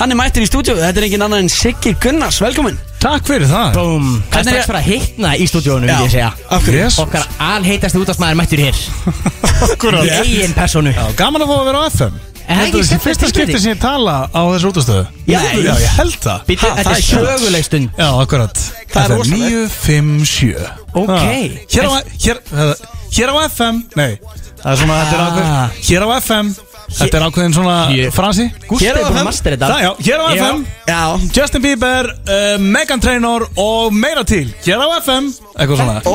Hann er mættur í stúdíu, þetta er engin annar en Siggi Gunnars, velkomin. Takk fyrir það. Búm Það er strax fyrir að hitna í stúdíónu, vil ég segja. Af hverju? Yes. Okkar alheitasti útastmaður mættur hér. Akkurat. Í eigin personu Já, Gaman að fá að vera á FM Er Þetta er skemmtilegt fyrsta skipti sem ég tala á þessu útastöðu Já. Já, ég held það. Býttu, Ha, þetta það er er sjöld. söguleg stund. Já, akkurat. Það er rosalegt. 957 Ok. Hér á, hér, hér á FM Nei, það er svona, þetta er Ah. ákveðin Hér á FM Þetta er ákveðin svona Hér- fransi Gústi Hér á er búin FM? að master þetta. Það, já, hér á Já. FM. Já, Justin Bieber, uh, Megan Trainor og meira til Hér á FM. Eitthvað svona. Ó.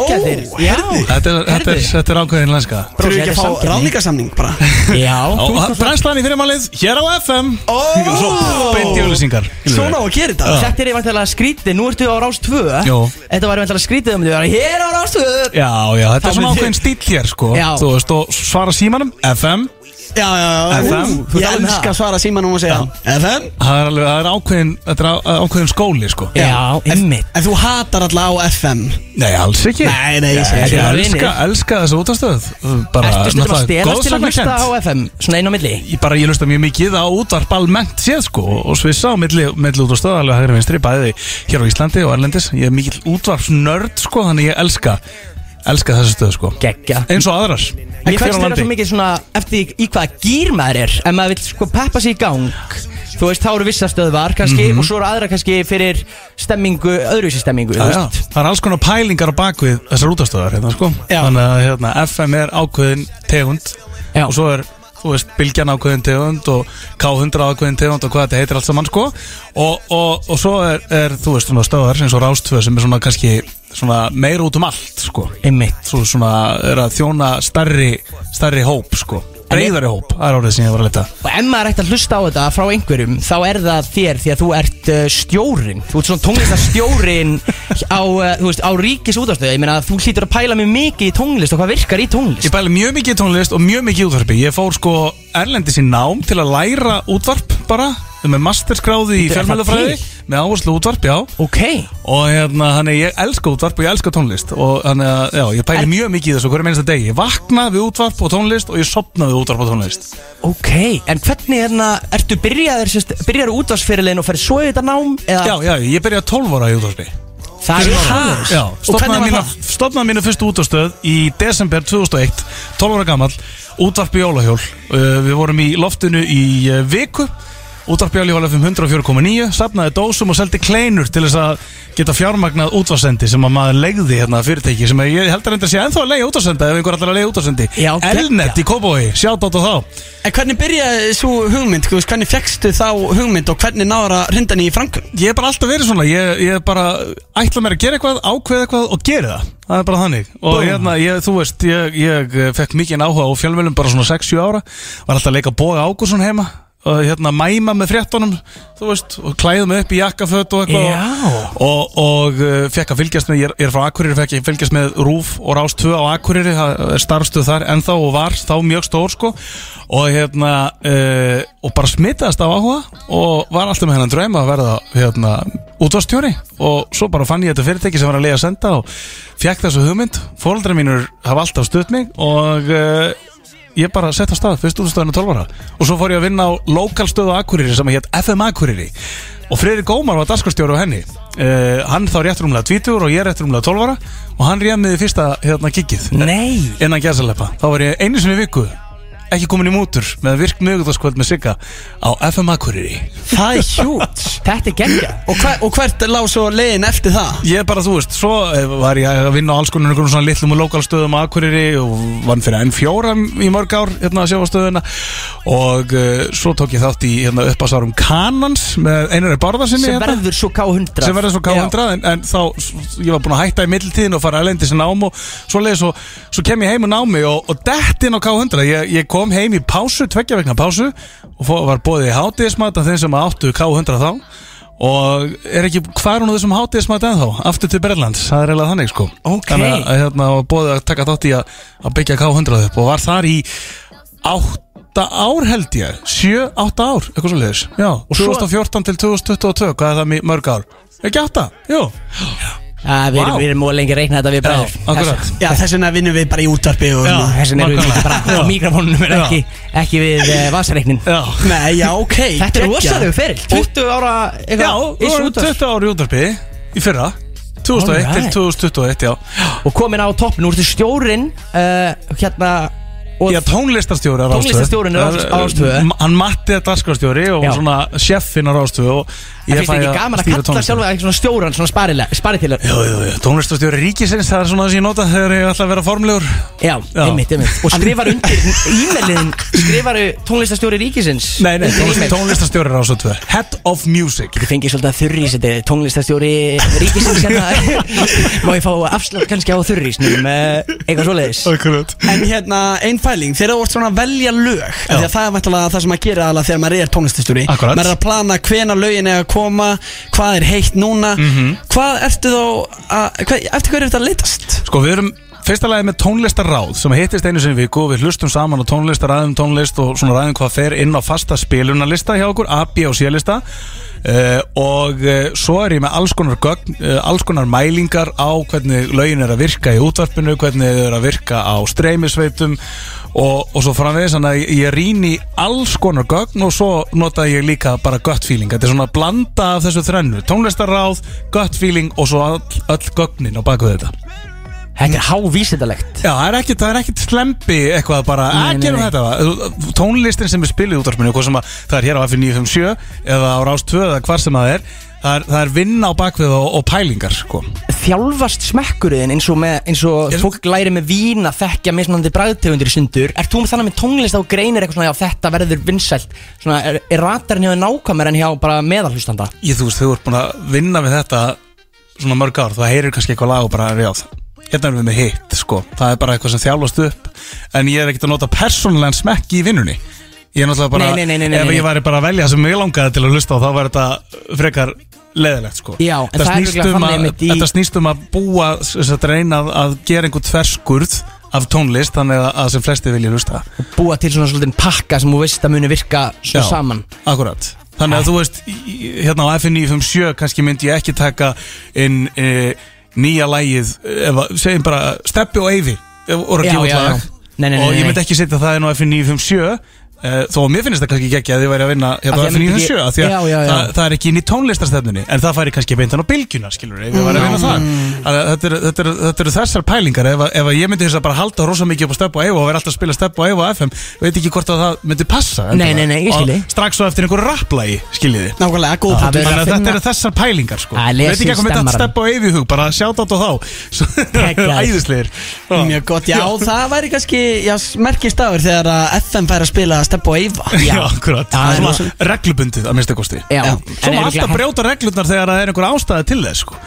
Já. Þetta er, þetta er, þetta er ákveðin lenska. Þurfum við ekki að fá samkeppni. ráðningarsamning bara? Já. Og brænslan í fyrirmálið Hér á FM. Ó, Svo beint í auðlýsingar svona á að gera þetta. Þetta er vantilega skrítið, nú ertu á Rás 2 Jó. Þetta var vantilega skrítið um því að hér á Rás 2 Já, já, þetta Það er svona myndi- ákveðin stíl hér sko. Já. Þú veist, og svara símanum FM Já, já, já, FM. Þú Ég talar um elska það. að svara símanum og segja. FM Það er alveg, það er ákveðin Þetta er ákveðin skóli sko. Já, ymmit En þú hatar alla á FM Nei, alls ekki. Nei, nei, ég Ég, segi Þetta er elska, elska þessu útastöð Bara, Ertu stundum að náttúrulega stelast til að hlusta á FM Svona einn á milli? Ég bara, ég lusta mjög mikið á útvarp almennt séð sko og svissa á milli, milli út á stöð alveg hægri vinstri, bæði hér á Íslandi og Erlendis. Ég er mikill útvarpsnörd sko þannig ég elska, elska þessu stöð sko Geggja eins og aðrar á fannst landi. svo mikið svona eftir í- hvaða gýr maður er Ef maður vil sko peppa sig í gang Þú veist, þá eru vissa stöðvar kannski Og svo eru aðra kannski fyrir stemmingu, öðruvísi stemmingu Já, þú já. veist. Það er alls konar pælingar á bakvið þessar útastöðar hérna, sko. Já. Þannig að hérna, FM er ákveðin tegund Já. og svo er þú veist, Bilgjan ákveðin tegund og K100 ákveðin tegund og hvað þetta heitir allt saman sko. og, og, og svo er, er þú veist, svona stöðar eins og Rástvö sem er svona kannski svona meira út um allt sko. Einmitt. Svo svona er að þjóna starri, starri hóp sko. breyðari hóp, það er orðið sem ég var að leta. Og ef maður ætti að hlusta á þetta frá einhverjum Þá er það þér því að þú ert uh, stjórin Þú ert svona tónlistastjórin á, uh, þú veist, á ríkis útastöðu Ég meina þú hlýtur að pæla mjög mikið í tónlist Og hvað virkar í tónlist. Ég bæli mjög mikið í tónlist og mjög mikið í útvarpi. Ég fór sko erlendis í nám til að læra útvarp bara. Með masterskráði í Bíddu, er með áherslu útvarp, já. Ok. Og hérna, þannig ég elska útvarp og ég elska tónlist. Og þannig að, já, ég pæli Er- mjög mikið í þessu hverju minnsta degi. Ég vakna við útvarp og tónlist og ég sopna við útvarp og tónlist. Ok, en hvernig hérna, ertu byrjaður, sérst, byrjaður útvarsfyrirlegin og ferð svo í þetta nám? Eða? Já, já, ég byrjaði 12 ára í útvarpi. Það er það. stofnaði mínu fyrstu útastöð í desember 2001 12 ára gammal, útvarpi jólahjól uh, Við vorum í loftinu í uh, viku Útvarpi jólahjól FM 104.9 Safnaði dósum og seldi kleinur til þess að geta fjármagnað útvarsendi sem að maður legði hérna fyrirtæki sem ég held að að sé ennþá að leiða útvarsenda ef einhver allar að leiða útvarsendi Já, Elnet í Kópói, sjátt átt á þá. En hvernig byrjaði hugmynd, þú veist, hvernig fegstu þá hugmynd og hvernig náður að rinda henni í framkvæm? Ég hef bara alltaf verið svona Ég, ég bara ætla mér að gera eitthvað, ákveða eitthvað og gera það. Það er bara þannig. Og hérna, ég, þú veist, ég, ég fekk mikið áhuga á fjölmjölum bara svona 6-7 ára. Var alltaf að leika Boga Ágússon heima Og hérna mæma með fréttunum Þú veist, og klæða mig upp í jakkaföt og eitthvað Já. Og, og uh, fekk að fylgjast með, ég er, ég er frá Akureyri Fekk að fylgjast með Rúf og Rás 2 á Akureyri Það er starfstuð þar ennþá og var þá mjög stór sko. Og hérna, uh, og bara smitaðist af áhuga Og var alltaf með hennan draum að verða hérna útvastjóri Og svo bara fann ég þetta fyrirtæki sem var að leiða að senda Og fekk þessu hugmynd. Fóldra mínur hafa alltaf stutt mig Og uh, ég bara sett á stað fyrst útstöðinu 12 ára. Og svo fór ég að vinna á lokalstöðu Akureyri sem hétt FM Akureyri. Og Freyri Gómar var daskarstjóri á henni. Uh, hann þá rétt rúmlega 20 og ég rétt rúmlega 12 ára. Og hann réð mig í fyrsta hérna giggið Nei. Innan gæðsaleppa þá var ég einu sinni í viku ekki komin í mútur með virk mögutaskvöld með Sigga á FM Akureyri. Það er hjút. Þetta er geggja og, hver, og hvert lág svo leiðin eftir það? Ég bara, þú veist, svo eh, var ég að vinna á alls konar einhvern svona litlum og lokalstöðum á Akureyri og vann fyrir N4 í mörg ár hérna að sjá á stöðuna. Og uh, svo tók ég þátt í hérna, uppásárum Kanans með einari barðarsinni Sem verður svo K100 sem verður svo K100 en, en þá, ég var búin að hætta í middeltíðin og fara að lendi sem nám og svo leiði svo, svo kem ég heim og námi og, og dett inn á K100 ég, ég kom heim í pásu, tveggja vegna pásu og fó, var bóðið í hátíðismat af þeim sem áttu K100 þá. Og er ekki hvar hún á þessum hátíðismat ennþá? Aftur til Berlands, það er eiginlega þannig sko. Ok. þannig að, hérna var bóðið að taka þátt í að, að byggja K100 upp og var þar í átta ár held ég. Sjö, átta ár, eitthvað svo leiðis já, og svo- 2014 til 2022, hvað er það mörg ár? ekki átta, jú. Já, við, erum, við erum múið lengi að reikna þetta við bræður. þess vegna vinnum við bara í útvarpi. Þess vegna erum við bara á mikrofónunum ekki, ekki við uh, vasareiknin. Já, Nei, já, ok Þetta er rosalegu ferill. 20 ára já eitthvað þú ish voru útvarp. 20 ári útvarpi í fyrra. 2001 Alright. til 2021, já. Og komin á topp, nú ertu stjórin uh, Hérna og Já, tónlistarstjóri á Rástöðu Tónlistarstjórinn á Rás- á Rás2. Hann Matti er dagskrárstjóri og svona sjeffin á Rástöðu og Það finnst ekki gaman að kalla sjálfa eitthvað svona stjóran, svona sparilega, sparitilar Jú, jú, jú, tónlistarstjóri ríkisins, það er svona það sem ég nota þegar ég ætla að vera formlegur. Já, Já. einmitt, einmitt. Og skrifar undir e-mailin Skrifar tónlistastjóri ríkisins. Nei, nei, Undir tónlist, e-mail. tónlistarstjóri á Rástöðu Head of Music. Þið fengið svolítið að þurrís, þetta er tónlistastjóri ríkisins hérna. Má ég fá afslátt kannski á þurrísnum uh, Eitthvað svoleiðis? Akkurat. En hérna, einn pæling, þegar þú ert svona koma Hvað er heitt núna Mhm. Hvað ertu þá að, hvað, Eftir hverju er þetta að leitast? Sko, við erum fyrsta lagi með tónlistarráð sem hittist einu sinni viku og við hlustum saman á tónlistar, ræðum tónlist og svona ræðum hvað fer inn á fasta spilunarlista hjá okkur, A, B og C-lista uh, og uh, svo er ég með alls konar, gögn, uh, alls konar mælingar á hvernig lögin er að virka í útvarpinu, hvernig þau eru að virka á streymisveitum og, og svo framvegis, þannig að ég- rýn í alls konar gögn og svo nota ég líka bara gut feeling, þetta er svona blanda af þessu þrennu, tónlistarráð, gut feeling og svo all, öll gögnin á baku þetta Þetta er hávísindalegt. Já, það er ekkit, það er ekkit slempi eitthvað bara Nei, að nei, gerum nei. þetta Tónlistin sem er spilið út af hvað sem að það er hér á F957 eða á Rás 2 eða hvar sem það er það er, það er vinna á bakvið og, og pælingar sko. Þjálfast smekkurinn eins og, með, eins og Ég- fólk læri með vín að þekkja mismunandi bræðtegundir í sundur. Er þú með þannig með tónlist á greinir eitthvað svona já þetta verður vinsælt. Svona er, er ratarinn hjá þér nákvæmur en hjá bara meðalhlustanda Ég þú veist, þú ert búin að vinna við þetta svona mörg ár, það heyrir kannski eitthvað lag og bara rjáð Hérna erum við með hitt, sko. Það er bara eitthvað sem þjálfast upp. En ég er ekkert að nota persónulegan smekk í vinnunni. Ég er náttúrulega bara Nei, nei, nei, nei, Ef nei, ég nei. væri bara að velja sem ég langaði til að hlusta á Þá var þetta frekar leðilegt, sko. Já, en það er snýst örugglega um þannig að, einmitt í- Þetta snýst um að búa þess að reyna að, að gera einhvern tverskurð af tónlist þannig að, að sem flesti vilja hlusta. Búa til svona svolítið pakka sem þú veist að muni virka svo Já, saman. Akkurat. Þannig að þú veist, í- í- hérna á FN957 kannski myndi ég ekki taka inn e, nýja lægið ef að, segjum bara Steppi og voru að Já, já, já. Nei, nei, nei, og ég myndi ekki setja það inn á FN957 e, þó að mér finnst það kannski ekki að þið væri að vinna hérna á að myndi FN957 af því að. Það, það er ekki inn í tónlistarstefnunni en það færi kannski beintan á bylgjuna skilur ef ég væri að vinna það að þetta eru- þetta eru- þetta eru þessar pælingar ef, að- ef að ég myndi þess að bara halda rosa mikið upp á Steppi og Eyvi og vera alltaf að spila Steppi og Eyvi á FM veit ekki hvort að það myndi passa Nei, nei, nei, ég Og strax svo eftir einhverju rapplægi skiljiði við- að að þetta finna- eru þessar pælingar sko. Að Veit ekki í hvað með þetta stemmarann. steppa á eyfi hug Bara sjátt átt á þá. Æðislegir. Mjög gott, já, það væri kannski já, merkistagur þegar að FM fær að spila Og Eyva Já, akkurat. Það er svona reglubundið að minnsta kosti. Já, Já. Svo má alltaf brjóta reglurnar þegar það er einhver ástæði til þess sko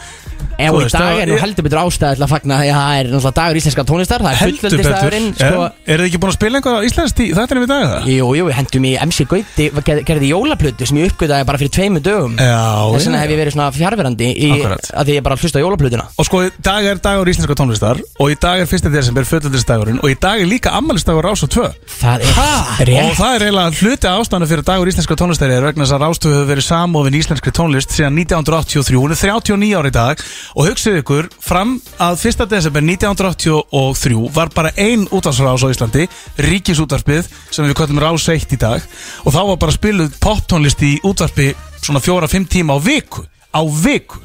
Ef Þú í dag er nú heldur betur ástæði til að fagna því að það er náttúrulega dagur íslenska tónlistar Það er fullöldistagurinn sko, Er þið ekki búin að spila einhver íslenskt í Þetta er við dag það? Jú, jú, við hendum í MC Gauti ger- gerði jólaplötu sem ég uppgötaði bara fyrir tveimu dögum. Þess vegna hef ég verið svona fjárverandi í, að því ég bara hlusta jólaplötuna. Og sko, í dag er dagur íslenska tónlistar Og í dag er 1. desember földundistagurinn Og í dag er líka ammælistagur Rás og 2 Það er Og rétt. Það er eiginlega hluti ástæðan fyrir dagur íslenska tónlistari er vegna þess að Rástöfu hefur verið samofin íslenskri tónlist síðan 1983, hún er 39 ári í dag og hugsið ykkur fram að 1. desember 1983 var bara ein útvarsrás á Íslandi ríkisútvarpið sem við kallum Rás 1 í dag og þá var bara spiluð poptónlist í útvarpi svona 4-5 tíma á viku á viku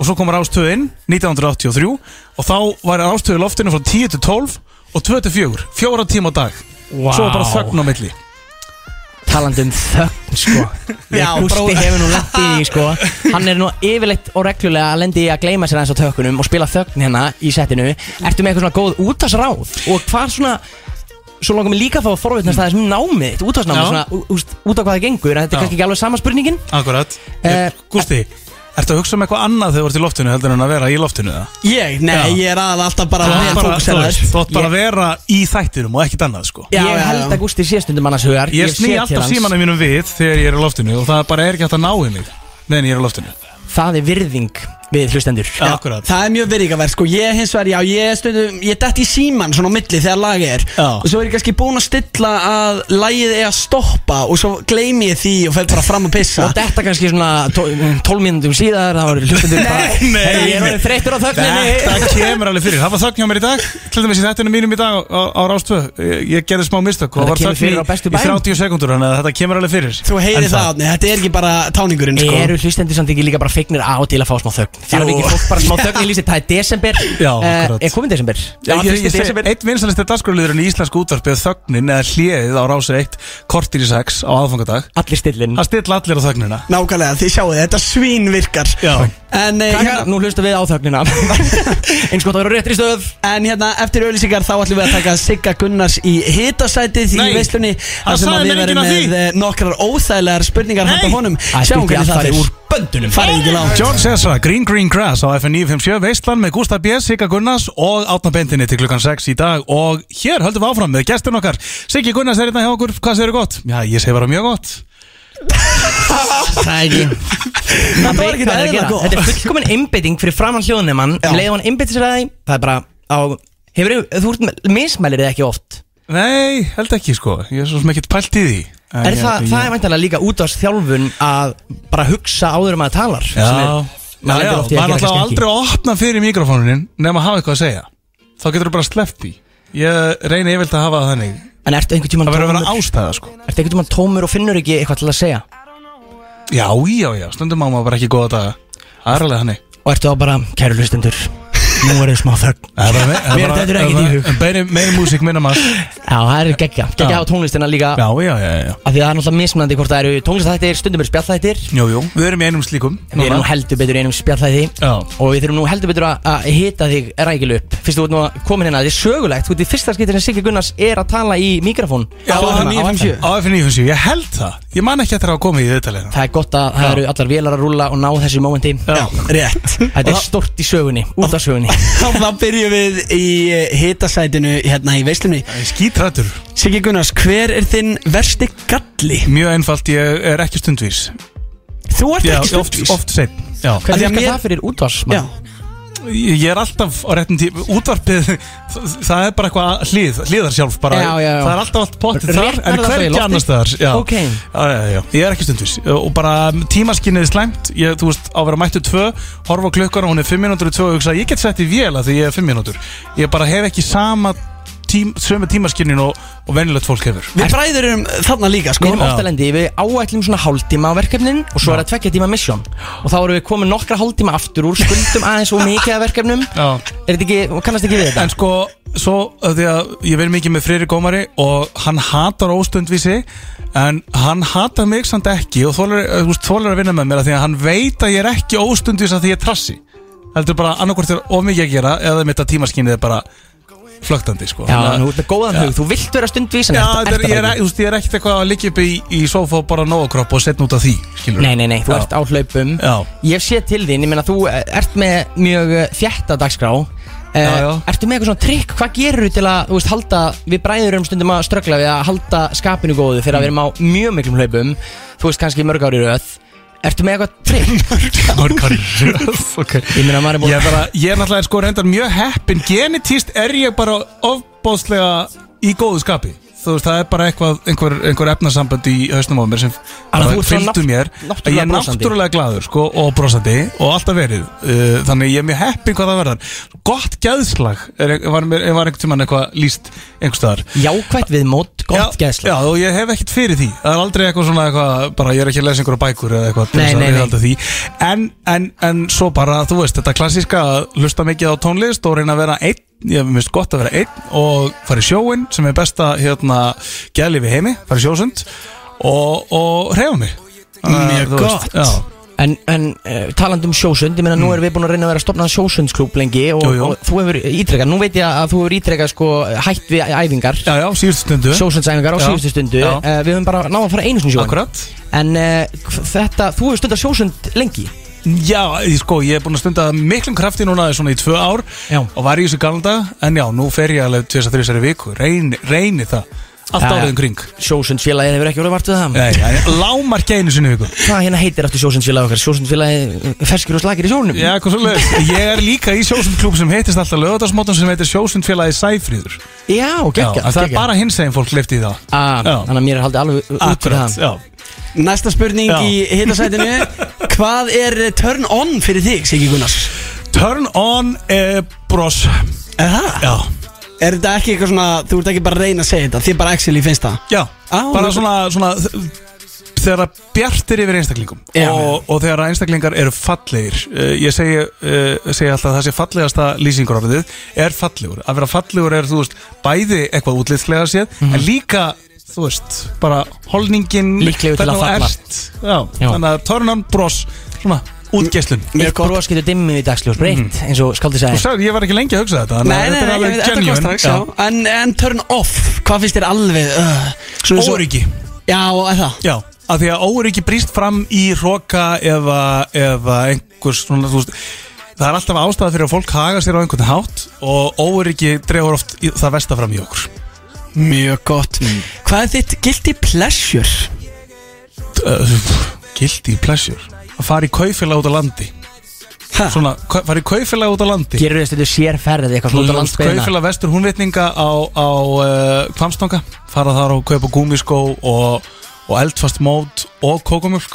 og svo kom Rástöfu inn 1983 og þá var Rástöfu í loftinu frá 10 til 12 og 2 til 4, fjóra tíma á dag Vá. Svo var bara þögn á milli Talandi um þögn sko. Já, bróðir. hefur nú lett í sko. Hann er nú yfirleitt og reglulega að lendi í að gleyma sér aðeins á tökunum og spila þögn hérna í settinu. Ertu með eitthvað svona góð útasráð og hvað svona Svo langar mig líka að fá að forvitnast aðeins um námið þitt, útásnámið, Já. svona, út á hvað það gengur en þetta er kannski ekki alveg sama spurningin? Akkurat. Eh, Gústi, ertu að hugsa um eitthvað annað þegar þú ert í loftinu heldur en að vera í loftinu það? Ég, nei, Já. ég er aðal alltaf bara bara, þú fókuseraður. þú átt bara Ég- að vera í þættinum og ekkit annað sko Já, Ég já, held já. að Gústi sé stundum annars hugar Ég sný alltaf símanum mínum við þegar ég er í loftinu og það bara er ekki hægt að ná mig meðan ég er í loftinu Það er virðing við hlustendur. Já, akkurat. Það er mjög virðingavert sko, ég hins vegar, já, ég stundum, ég dætt í síman svona á milli þegar lagi er. Já. Og svo er ég kannski búinn að stilla að lagið er að stoppa og svo gleymi ég því og fer bara fram að pissa. Og þetta kannski svona 12 mínútum síðar þá eru hlustendur bara Nei, nei, Hey, Ég er nei. orðið þreyttur á þögninni. Þetta kemur alveg fyrir. Það var þögn hjá mér í dag Til dæmis í þættinu mínum í dag á, á, á Rástvö Ég, ég gerði smá mistök og Þetta var þögn í, fyrir á bestu í bæjum. 30 sekundur Þannig að þetta kemur alveg fyrir. Þú heyri það, Árni, þetta er ekki bara táningurinn Það er ekki fólk bara smá þögn í lísi Það er desember. Já, Eh, akkurat. Er komin desember? Já, ég, ég, fyrsti segi, desember. Eitt vinsalist er dagskrárliðurinn í íslensku útvarpi er Þögnin eða hliðið á Rási 1 Kortir í 6 á aðfangadag. Allir stillin. Það stilla allir á þögnina. Nákvæmlega, þið sjáu þið, þetta svín virkar. Já. En, eh, Krakkar, nú hlustum við á þögnina. Eins gott að vera á réttri stöð. En hérna, eftir auðlýsingar þá ætlum við að taka Sigga Gunnars í hitasætið í Nei, veislunni hann þar sem sagði að við mér verðum enginn af með því. eh, nokkrar óþægilegar spurningar Nei. handa honum. Æ, Sjáum hvernig það er úr böndunum. Farið ekki langt. John Cesar, Green Green Grass á FNI 57 Veistland með Gustaf B. Sigga Gunnars og átna bendinni til klukkan 6 í dag. Og hér höldum við áfram með gestin okkar. Siggi Gunnars er hérna hjá okkur, hvað segir gott? Já, ég segi bara mjög gott. Það er ekki Þetta var ekki er að gera? Þetta er fullkomin einbytting fyrir framann hljóðnemann. Já. Um leið og hann einbyttir sér að því Það er bara á Hefur, þú ert mismælir þið ekki oft? Nei, held ekki sko, ég er svo sem ekkert pælt í því. Er ég- það, ég- það er væntanlega líka út á þjálfun að bara hugsa áður um að talar Já, já, maður já, í að maður ekki. aldrei að opna fyrir mikrofónunin nema að hafa eitthvað að segja. Þá getur þú bara sleppt því. Ég reyni yfirlt að hafa það þannig. En ertu einhvern tímann Það verður að vera ástæða sko. Ertu einhvern tímann tómur og finnur ekki eitthvað til að segja? Já, já, já, stundum á maður bara ekki góða daga. Það alveg hannig Og ertu þá bara, kæru hlustendur Nú er þið smá þögn. Það er það er Mér bara- dettur ekkert í hug. Meiri, músík minna maður. Já, það er geggja Geggja á tónlistina líka. Já, já, já, já. Af því að það er náttúrulega mismunandi hvort það eru tónlistættir Stundum eru spjallþættir. Jú, jú, við erum í einum slíkum. Við erum nú heldur betur í einum spjallþætti. Og við þurfum nú heldur betur að- að hita þig rækil upp. Fyrst þú ert nú að komin hérna Þetta er sögulegt. Þú ert í fyrsta skiptir sem Siggi Gunnars er að tala í mikrofón. Á á FM. 957. á F957, ég held það. Ég man ekki að hafa komið í viðtalið Það er gott að það eru allar vélar að rúlla og ná þessu mómenti. Rétt. Þetta er stort í sögunni, út af sögunni þá byrjum við í eh, hitasætinu hérna í veislunni. Skítrættur Siggi Gunnars, hver er þinn versti galli? Mjög einfalt, ég er ekki stundvís. Þú ert Já, ekki oft, stundvís? oft seinn. Já, Af því Hvernig að virkar mér- það fyrir útvarsmann? Já, ég er alltaf á réttum tíma Útvarpið, það er bara eitthvað hlið Hliðar sjálf bara Já, já, já. Það er alltaf allt pottið þar En hvergi annars staðar já. Ok. já, já, já, ég er ekki stundvís Og bara tímaskinnið er slæmt ég, Þú veist, á að vera mættu tvö Horfa klukkar og hún er fimm mínútur í tvö Og ég get sett í vél að því ég er fimm mínútur Ég bara hef ekki sama tím, Sömu tímaskinnin og, og venjulegt fólk hefur. Við bræður erum þarna líka sko. Við erum Já. ofta lendi, við áætlum svona hálftíma á verkefnin og svo er það tveggja tíma mission. Og þá erum við komin nokkra hálftíma aftur úr skuldum aðeins og mikið af verkefnum. Já. Er þetta ekki, kannast ekki við þetta? En sko, svo af því að ég verð mikið með Freyri Gómari og hann hatar óstundvísi en hann hatar mig samt ekki og þólar, eh, þú veist, þolir að vinna með mér af því að hann veit að ég er ekki óstundvís að því ég er trassi. Heldur bara annarkvort er of mikið að gera eða mitt að tímaskinnið er bara flögtandi sko. Já, nú ert með góðan hug, þú vilt vera stundvís en Já, ert- þetta er, ert ég, er, þú veist, ég er ekkert eitthvað að liggja upp í, í sofa og bara nógakropp og setna út af því skilur Nei, nei, nei, þú Já. ert á hlaupum. Já. Ég sé til þín, ég meina þú eh, ert með mjög eh, þétta dagskrá. Já, já. Uh, ertu með eitthvað svona trikk, hvað gerur til að þú veist, halda, við bræður um stundum að ströggla við að halda skapinu góðu þegar við erum á mjög miklum hlaupum þú veist kannski mörg ári röð ertu með eitthvað trikk? Mörgari okay. Ég meina maður er búin Ég er, bara, ég er náttúrulega sko reyndar mjög heppin Genetíst er ég bara ofbóðslega í góðu skapi Þú veist, það er bara eitthvað, einhver, einhver efnasambönd í hausnum á mér sem að fylgdu mér. náttúrulega Ég er náttúrulega glaður sko, og brosandi og alltaf verið. Uh, Þannig ég er mjög heppin hvað það verðar. Gott gæðslag er, var, var einhvern tímann eitthvað líst einhver staðar. Jákvætt við mót, gott já, geðsla Já, og ég hef ekkert fyrir því. Það er aldrei eitthvað svona eitthvað Bara ég er ekki að lesa einhverja bækur eða eitthvað Nei, að nei, nei. En, en, en svo bara, þú veist, þetta klassíska að hlusta mikið á tónlist og reyna að vera einn Ég finnst gott að vera einn og fara í sjóin sem er besta hérna gæli við heimi, fara í sjósund og, og reyfa mig. Mjög veist, gott. Já, En, en uh, talandi um sjósund, ég meina nú erum við búin að reyna að vera að stopna sjósundsklúb lengi og, Jú, jú. og þú hefur ítrekkað, nú veit ég að þú hefur ítrekkað sko hætt við æfingar. Já, já, síðustu stundu. Sjósundsæfingar á síðustu stundu. uh, Við höfum bara náða að fara einu í sjóin Akkurat. En uh, þetta, þú hefur stundað sjósund lengi Já, ég- sko, ég er búin að stunda miklum krafti núna svona í tvö ár Já. og var í þessu galanda en já, nú fer ég alveg tvis að þrjusari viku. Reyni, reyni það. Allt já. árið um kring. Sjósundfélagið hefur ekki orðið vart við það. Nei, en lámark einu sinni í viku. Hvað hérna heitir aftur sjósundfélagið okkar? Sjósundfélagið ferskir og slakir í sjónum. Já, hvað svo leið Ég er líka í sjósundklúb sem heitist alltaf lögadagsmótum sem heitir sjósundfélagi Sæfríður. Já, Já, geggja en það er bara hins eginn fólk lifti í það. Ah. Þannig að mér er haldið alveg út Akkurat, það. já. Næsta spurning Já. í hitasætinu Hvað er turn on fyrir þig, Siggi Gunnars? Turn on eh, bros. Er það? Já, Er þetta ekki eitthvað svona, þú ert ekki bara að reyna að segja þetta Þið bara actually finnst það já. Á, Bara svona, svona Þegar það bjartir yfir einstaklingum Já. og, og þegar einstaklingar eru fallegir. Uh, Ég segi, uh, segi alltaf að það sé fallegasta lýsingur af þið Er fallegur. Að vera fallegur er, þú veist, bæði eitthvað útlitslega séð En líka, þú veist, bara holningin Líklegur til að falla. ert. Já, Já. þannig að turn on bros Svona, útgeislun. Eitt bros getur dimmið í dagsljós breytt eins og skáldi Þú sagði ég var ekki lengi að hugsa þetta Nei, nei, þetta er nei, veit, þetta kom strax. En, en turn off, hvað finnst þér alveg uh, Óryggi Já, er það? Já, af því að óryggi brýst fram í hroka eða, eða einhvers svona, þú veist Það er alltaf ástæða fyrir að fólk haga sér á einhvern hátt og óryggi dregur oft í, það versta fram í okkur Mjög gott. Hvað er þitt guilty pleasure? uh, Guilty pleasure? Að fara í kaufélag út á landi. Ha? Svona, fara í kaufélag út á landi. Gerur þess að þetta sér ferði eitthvað út á landsbyðina Kaufélag vestur húnvitninga á, á uh, Kvamstanga Fara þar og kaupa gúmiskó og, og eldfast mót og kókumjölk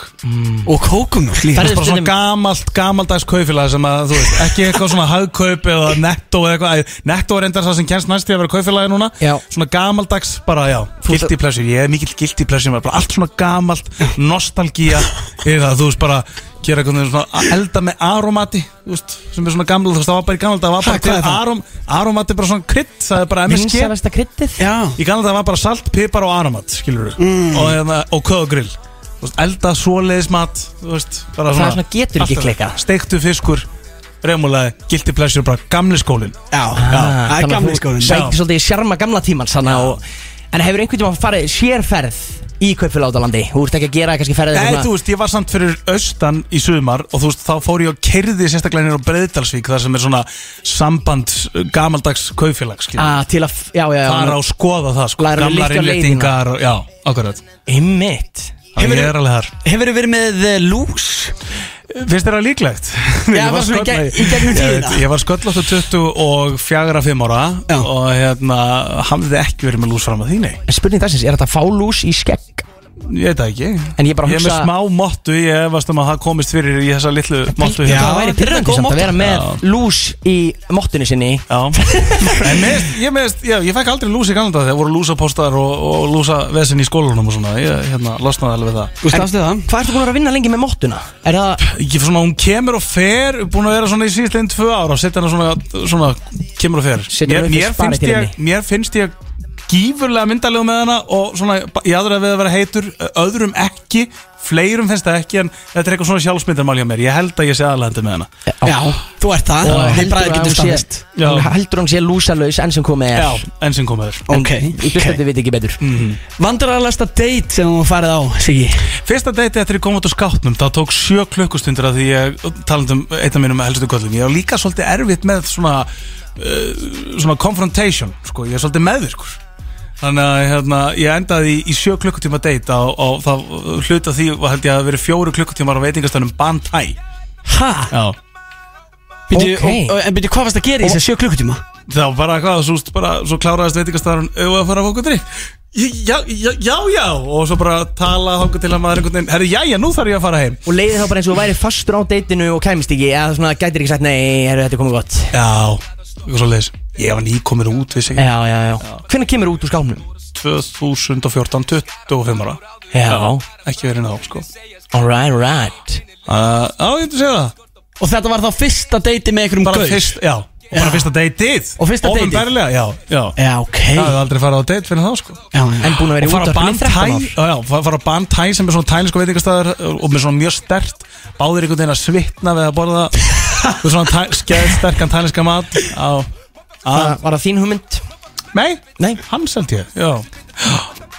Og kókumjólk líka. Ferðu- bara svona gamalt, gamaldags kaufélag sem að, þú veist, ekki eitthvað svona hagkaup eða netto eða eitthvað, netto er endar það sem kennst næst í að vera kaufélagi núna. Já. svona gamaldags, bara já, guilty pleasure. Ég er mikill guilty pleasure, bara allt svona gamalt nostalgía, eða þú veist bara, gera eitthvað svona elda með aromati, þú veist, sem er svona gamla þú veist, það var bara í gamla, það var bara til arom, aromati bara svona krydd, það er bara MSG Vinsavesta kryddið? Já. Í gamla það var bara salt, pipar og aromat skilur Mm. og, hérna, og köðugrill Þú veist, elda svoleiðis mat þú veist, bara Það er svona getur ekki klikkað. steiktu fiskur, reymúlaði guilty pleasure, bara gamli skólin Já, Ah, það er gamli þú skólinn Sækir svolítið í sjarma gamla tímans þannig að- En hefur einhvern tíma farið sérferð í kaupfélagálandi Þú ert ekki að gera kannski ferðið Nei, svona- þú veist, ég var samt fyrir austan í sumar og þú veist, þá fór ég og kerði sérstaklega nýr á Breiðdalsvík þar sem er svona samband uh, gamaldags kaufélag, skilur Ah, Til að, já, já, já. Fara og skoða það, sko, Læra að gamlar lyfta á leiðina. innléttingar og, já, akkurat. Einmitt. Þannig ég er alveg þar. Hefur þið verið með uh, lús? Finnst þér það líklegt? Já, Ég sköll- gegn- Ég Ég var sköllóttu 20 og fjagra 5 ára Já. og hérna, hafði ekki verið með lús fram að því, nei En spurning þessins, er þetta fálús í skegg? Ég veit það ekki En ég bara Ég er með hugsa- smá mottu, ég efast um að það komist fyrir í þessa litlu mottu Já, hérna það væri pyrrandi samt að vera með Já. lús í mottunni sinni Já, en meðist, ég meðist, já, ég fekk aldrei lús í galanda þegar voru lúsapóstar og, og lúsavesen í skólanum og svona, ég, hérna, losnaði alveg við það Þú stafstu það? Hvað ertu búin að vera að vinna lengi með mottuna? Er það, Ég svona, hún kemur og fer, búin að vera svona í síðastlegin tvö ára og setja hana svona, svona, kemur og fer mér, hana upp í mér, finnst ég, sparitíðinni. mér finnst ég gífurlega myndalegu með hana og svona, ég aðra við að vera heitur, öðrum ekki, fleirum finnst það ekki en þetta er eitthvað svona sjálfsmyndarmál hjá mér, ég held að ég sé aðlændi með hana. Já, þú ert það. Þið að getur hún heldur hún sé lúsalaus enn sem komið er. Já, enn sem komið er. Ok, Í hlustandi veit ekki betur. Vandræðalegasta date sem þú farið á, Siggi? Fyrsta deiti eftir ég kom út á skáttnum Það tók sjö klukkustundir að því ég talandi um eitt af mínum helstu göllum Ég var líka svolítið erfitt með svona uh, Svona Þannig að hérna, ég endaði í, í sjö klukkutíma date á, á það hluta því var held ég að vera fjóru klukkutímar á veitingastöðnum Bantai. Ha? Já. Byrju, Ok. og- og- En byrju, hvað varst að gera í þessi sjö klukkutíma? Það var bara eitthvað, svo, bara, svo kláraðist veitingastöðarinn Eða að fara að fóka drikk Já, já, já, já. Og svo bara tala þangað til að maður einhvern veginn Herri, já, já, nú þarf ég að fara heim. Og leiði þá bara eins og þú væri fastur á deitinu og kæmist ekki Eða svona gætir ekki sagt nei, heru, þetta er komið gott. Já, eitthvað svo leiðis Ég var nýkomin út, vissi ekki. Já, já, já. Hvernig kemur út úr skápnum? 2014, 25 ára. Já, Ekki verið ná, sko. Alright, alright uh, Já, ég myndi segja það. Og þetta var þá fyrsta date með einhverjum Bara gaur? fyrst, já Og bara Já. fyrsta date-ið Og fyrsta dateið? Ópenbarlega, já, já. Já, ok. Það hefði aldrei farið á date fyrir það, sko. Já, já. En búin að vera í á í 13 Bantæ ár? Já, já, fa- fara á Bantæ sem er svona tælinsku veitingastæður Og með svona mjög stert. Báðir einhvern veginn að svitna við að borða Með svona tæ, skeið sterkan tælinska mat Á, á Var það þín hugmynd? Nei, Nei. Hans held ég, já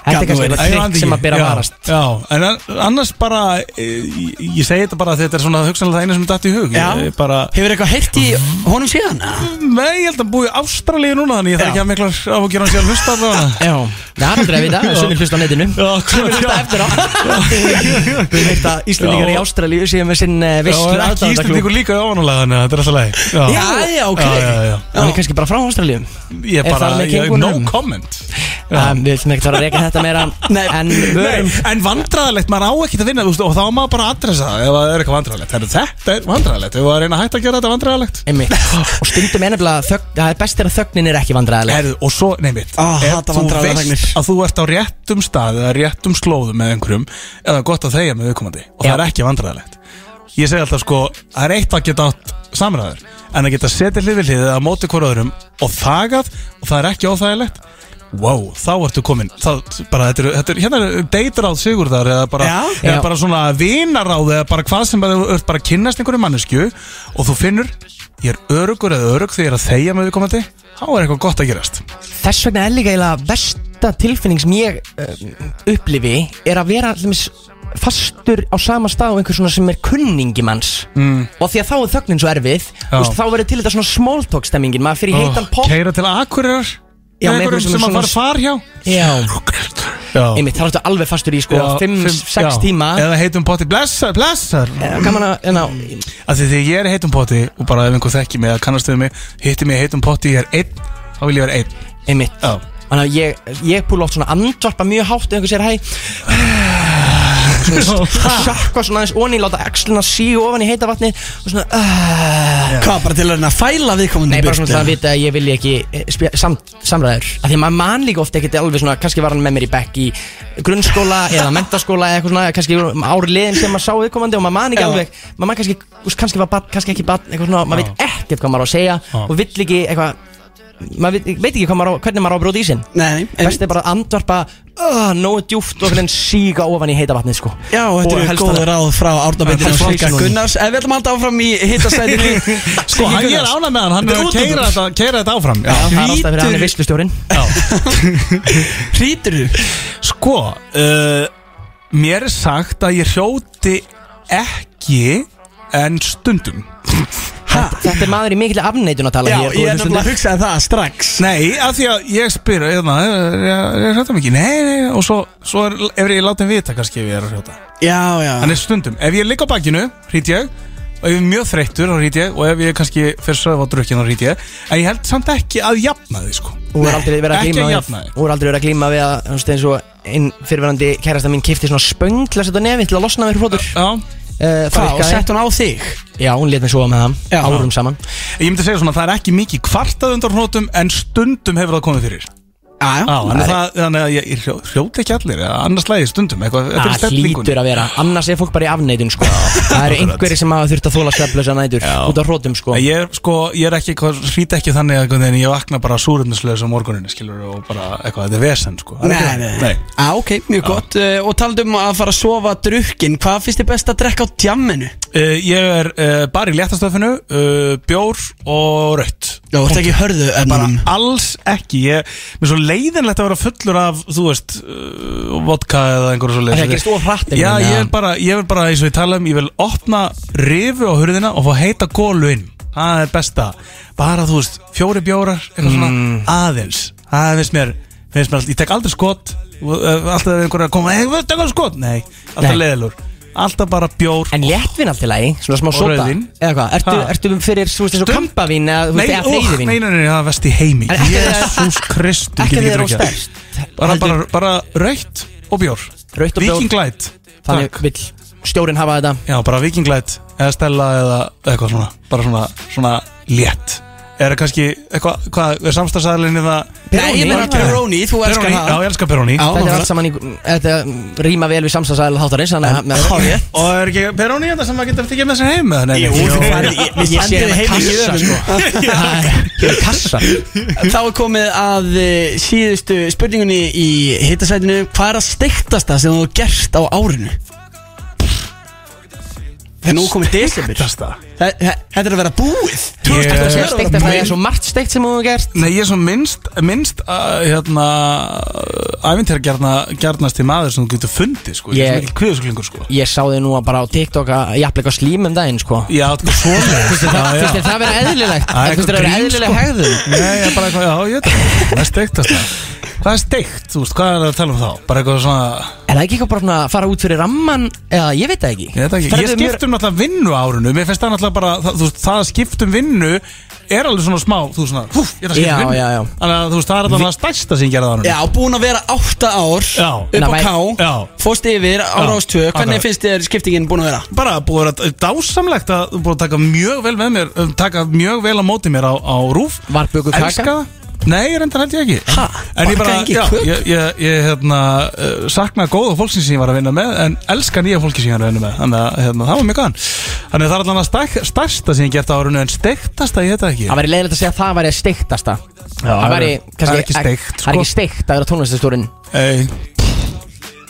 Þetta er kannski eitthvað trikk sem að bera Já, að varast. Já, en an- annars bara eh, Ég, segi þetta bara að þetta er svona hugsanlega það eina sem datt í hug. Hefur eitthvað heyrt í honum síðan? Nei, ég held að búi Ástralíu núna Þannig ég þarf ekki að miklar áhugjur hann sé að hlusta allavega Já, það er aldrei að vita, er sumir hlusta á netinu. Hlusta á. Við veit að Íslandingar í. Ástralíu séu með sinn Já, visslu er Íslandingur líka ofanulega Þannig að þetta það Við að að þetta meira Nei. En vörum Nei, en vandræðalegt, maður á ekki að vinna þú veist, og þá má maður bara adressa það ef það er eitthvað vandræðalegt Heru, Þetta er vandræðalegt, ef það er reyna að hætta að gera þetta vandræðalegt Einmitt. Og stundum þögn, Það er best er að þögnin er ekki vandræðileg Heru, Og svo, nei mitt, Ah, ef hata þú vandræðalegar veist fregnir. að þú ert á réttum stað eða réttum slóðum með einhverjum eða gott að þegja með viðkomandi og það Já. er ekki vandræðalegt Ég segi alltaf sko, það er eitt að geta átt samræður en að geta setið hlið við hliðið að móti hvort öðrum og þagað og það er ekki óþægilegt Wow, þá ertu komin það, bara, þetta er, þetta er, Hérna er deitráð sigurðar eða bara, Já. eða Já. bara svona vinaráð eða bara hvað sem bara, þú ert bara að kynnast einhverju mannesku og þú finnur ég er örugur eða örug þegar ég er að þegja með viðkomandi þá er eitthvað gott að gerast Þess vegna er líka eiginlega besta tilfinning sem ég uh, upplifi er að vera til dæmis, fastur á sama stað og einhver svona sem er kunningi manns mm. og því að þá er þögnin svo erfið Já. veist, þá verður til þetta svona small talk stemmingin maður fyrir heitan pop Keira til akkurirar Já, með einhverjum sem að fara far hjá. Já, Já. einmitt, þá ertu alveg fastur í sko Já, 5-6 já. tíma. Eða heitum potti, blessar, blessar. Gaman að, en á, þegar ég er heitum potti og bara ef einhver þekki mig eða kannast við mig hitti mig í heitum potti, ég er einn þá vil ég vera einn. Einmitt. Þannig að ég, ég púla oft svona andvarpa mjög hátt ef einhver sér hæ Sjökka svona aðeins onni, láta axlina síu ofan í heita vatni og svona uh, Hvað, bara til að reyna að fæla viðkomandi Nei, bara svona til að vita að ég vilji ekki eh, sam, samræður. Af því að maður man líka ofta ekkert alveg svona Kannski var hann með mér í bekk í grunnskóla eða mentaskóla eða eitthvað svona Kannski ári liðin sem maður sá viðkomandi og maður man ekki alveg Maður man kannski, kannski var barn, kannski ekki barn Eitthvað svona, maður veit ekkert hvað maður á að segja Og vill ekki eitthvað Maður veit, veit ekki maður á, hvernig maður á að bróta í sinn Nei, en, Best er bara að andvarpa uh, Nógu djúft og hvernig síga ofan í heita vatnið sko. Já, þetta Og eru helst góður að- ráð frá Árnabindinu Helst Sigga svona. Gunnars En við ætlum að halda áfram í hittastæðinu Sko, hann er ánað með hann, hann er Þetta að keira þetta, keira þetta áfram. Já. Það er alltaf fyrir hann Hvítur- er vislustjórin Hrítur þú? Sko, uh, mér er sagt að ég hljóti ekki en stundum Þetta er maður í mikill afneitun að tala Já, hér ég er hlustendur. að hugsa það strax. Nei, af því að ég spyr hérna, er er þetta mikið? Nei, nei, og svo, svo er, ef ég láti hann vita kannski ef ég er að hljóta Já, já. Þannig stundum, ef ég ligg á bakinu, hrít ég og ef ég er mjög þreyttur, þá hrít ég og ef ég kannski fyrir sögð á drukkin, þá hrít ég. En ég held samt ekki að jafna því, sko. Þú er aldrei verið að Ekki glíma að við jafna þig. Þú er aldrei verið að glíma við að þú veist, eins og einn fyrirverandi kærasta mín kifti svona spöng til að setja á nefi til að losna við hrótur Já, uh, Hvað, og sett hún á þig? Já, hún let mig sofa með það árum saman. Ég myndi segja svona, það er ekki mikið kvartað undan hnótum en stundum hefur það komið fyrir Já, Já, þannig að það, þannig að ég, ég hljó, hljóti ekki allir annars lægi stundum, eitthvað, Það hlýtur að vera Annars er fólk bara í afneitun sko. Það eru einhverjir sem hafa þurft að þóla sveflösa nætur Út á hrótum sko. Ég sko, ég er ekki, hrít ekki þannig að ég vakna bara súrundislaus á morguninu, skilur, og bara eitthvað, þetta er vesen, sko. Nei, nei, nei. Á, ok, mjög gott uh, Og talandum að fara að sofa drukkin Hvað finnst þið best að drekka á djamminu? Uh, ég er uh, bara í léttastöfinu, uh, bjór og rött Já, þú ert ekki hörðu Bara alls ekki. Ég mér er svo leiðinlegt að vera fullur af Þú veist, uh, vodka eða einhverju svo Það er ekki stóð hratt Já, ég er bara, ég vil bara, eins og ég tala um Ég vil opna rifu á hurðina og fá heita gólu inn. Það er besta. Bara, þú veist, fjóri bjórar Eitthvað svona Mm. aðeins. Það finnst mér, finnst mér alltaf Ég tek aldrei skot. Og, uh, Alltaf ef einhverju að koma Hey, við tekum skot? Nei, alltaf Nei. leiðilur Alltaf bara bjór En léttvin allt í lagi, svona smá Og sota rauðvín. Eða hvað, ertu, Ha. ertu fyrir, eins og Stund- kampavín eða, þú Nei, veist, eða ó, nei, freyðivín nei, nei, það er vest í heimi. En ekki þegar- Jésús Kristur Ekki get þeir eru drukkið. stærst bara, bara, bara raukt og bjór. Rautt og bjór. Viking Light. Þannig vill stjórin hafa þetta. Já, bara Viking Light eða Stella eða eitthvað svona. Bara svona, svona létt Er það kannski, eitthvað, hvað, er samstagsæðalinni það Nei, ég meina Peroni, þú elskar Peroni, það já, ég elskar Peroni. Já. Þetta er allt saman í, þetta rýma vel við samstagsæðal þáttarins Þannig að með- Hárið Og er ekki Peroni þetta sem maður getur tekið með sér heim? Nei, nei, Jú, þú færð- ég- sé þig hérna heim í kassa öðrum. sko. Hér er kassa. Þá er komið að uh, síðustu spurningunni í hittasætinu Hvað er að steiktasta sem þú hefur gerst á árinu? Þegar nú komið Þetta er að vera búið. Ég- Það er að steikt að það er svo margt steikt sem þú hefur gert. Nei, ég er svo minnst, minnst uh, hérna, æfintæra gjarnast til maður sem þú getur fundið, sko. Ég er Ég- svo mikil kviðsuglingur, sko. Ég sá þig nú bara á TikTok að jafnleika slím um daginn sko. Já, þetta er svona Finnst þér það- finnst þér það vera eðlilegt? Það er Finnst þér það vera eitthvað grín, eðlileg sko. hegðun? Nei, ég er bara eitthvað, já, ég veit það. Það er steiktast það Hvað er steikt, þú veist, hvað er það að tala um þá? Bara eitthvað svona, Er það ekki eitthvað bara svona að fara út fyrir ramman eða ég veit það ekki. Ég veit það ekki. Ég Ferðu skiptum náttúrulega vinnu árunu Mér finnst það náttúrulega bara, það, veist, það að skiptum vinnu Er alveg svona smá, þú veist svona, húf, ég er að skipta Já, vinnu já, já. Þannig að þú veist, það er alltaf það stærsta sem ég gerði á árunu Já, búin að vera átta ár Já. Upp á Ná, K já. Fóst yfir á Já, Rás 2 Hvernig akkurat. finnst þér skiptingin búin að vera? bara búið að vera dásamlegt að þú búið að taka mjög vel með mér um, taka mjög vel á móti mér á, á rúf Var bökuð kaka? Elska það Nei, ég reyndar held ég ekki. Ha? En ég bara, já, ég, ég, ég hérna, uh, sakna góða fólksins sem ég var að vinna með En elska nýja fólki sem ég var að vinna með. Þannig að hérna, það var mjög gæðan Þannig að það er allan að stæk, stærsta sem ég gert á árunu En steiktasta, ég þetta ekki. Það væri leiðilegt að segja að það væri steiktasta. Það væri er ekki steikt, Það er sko. ekki steikt að vera tónlistastúrin Ei,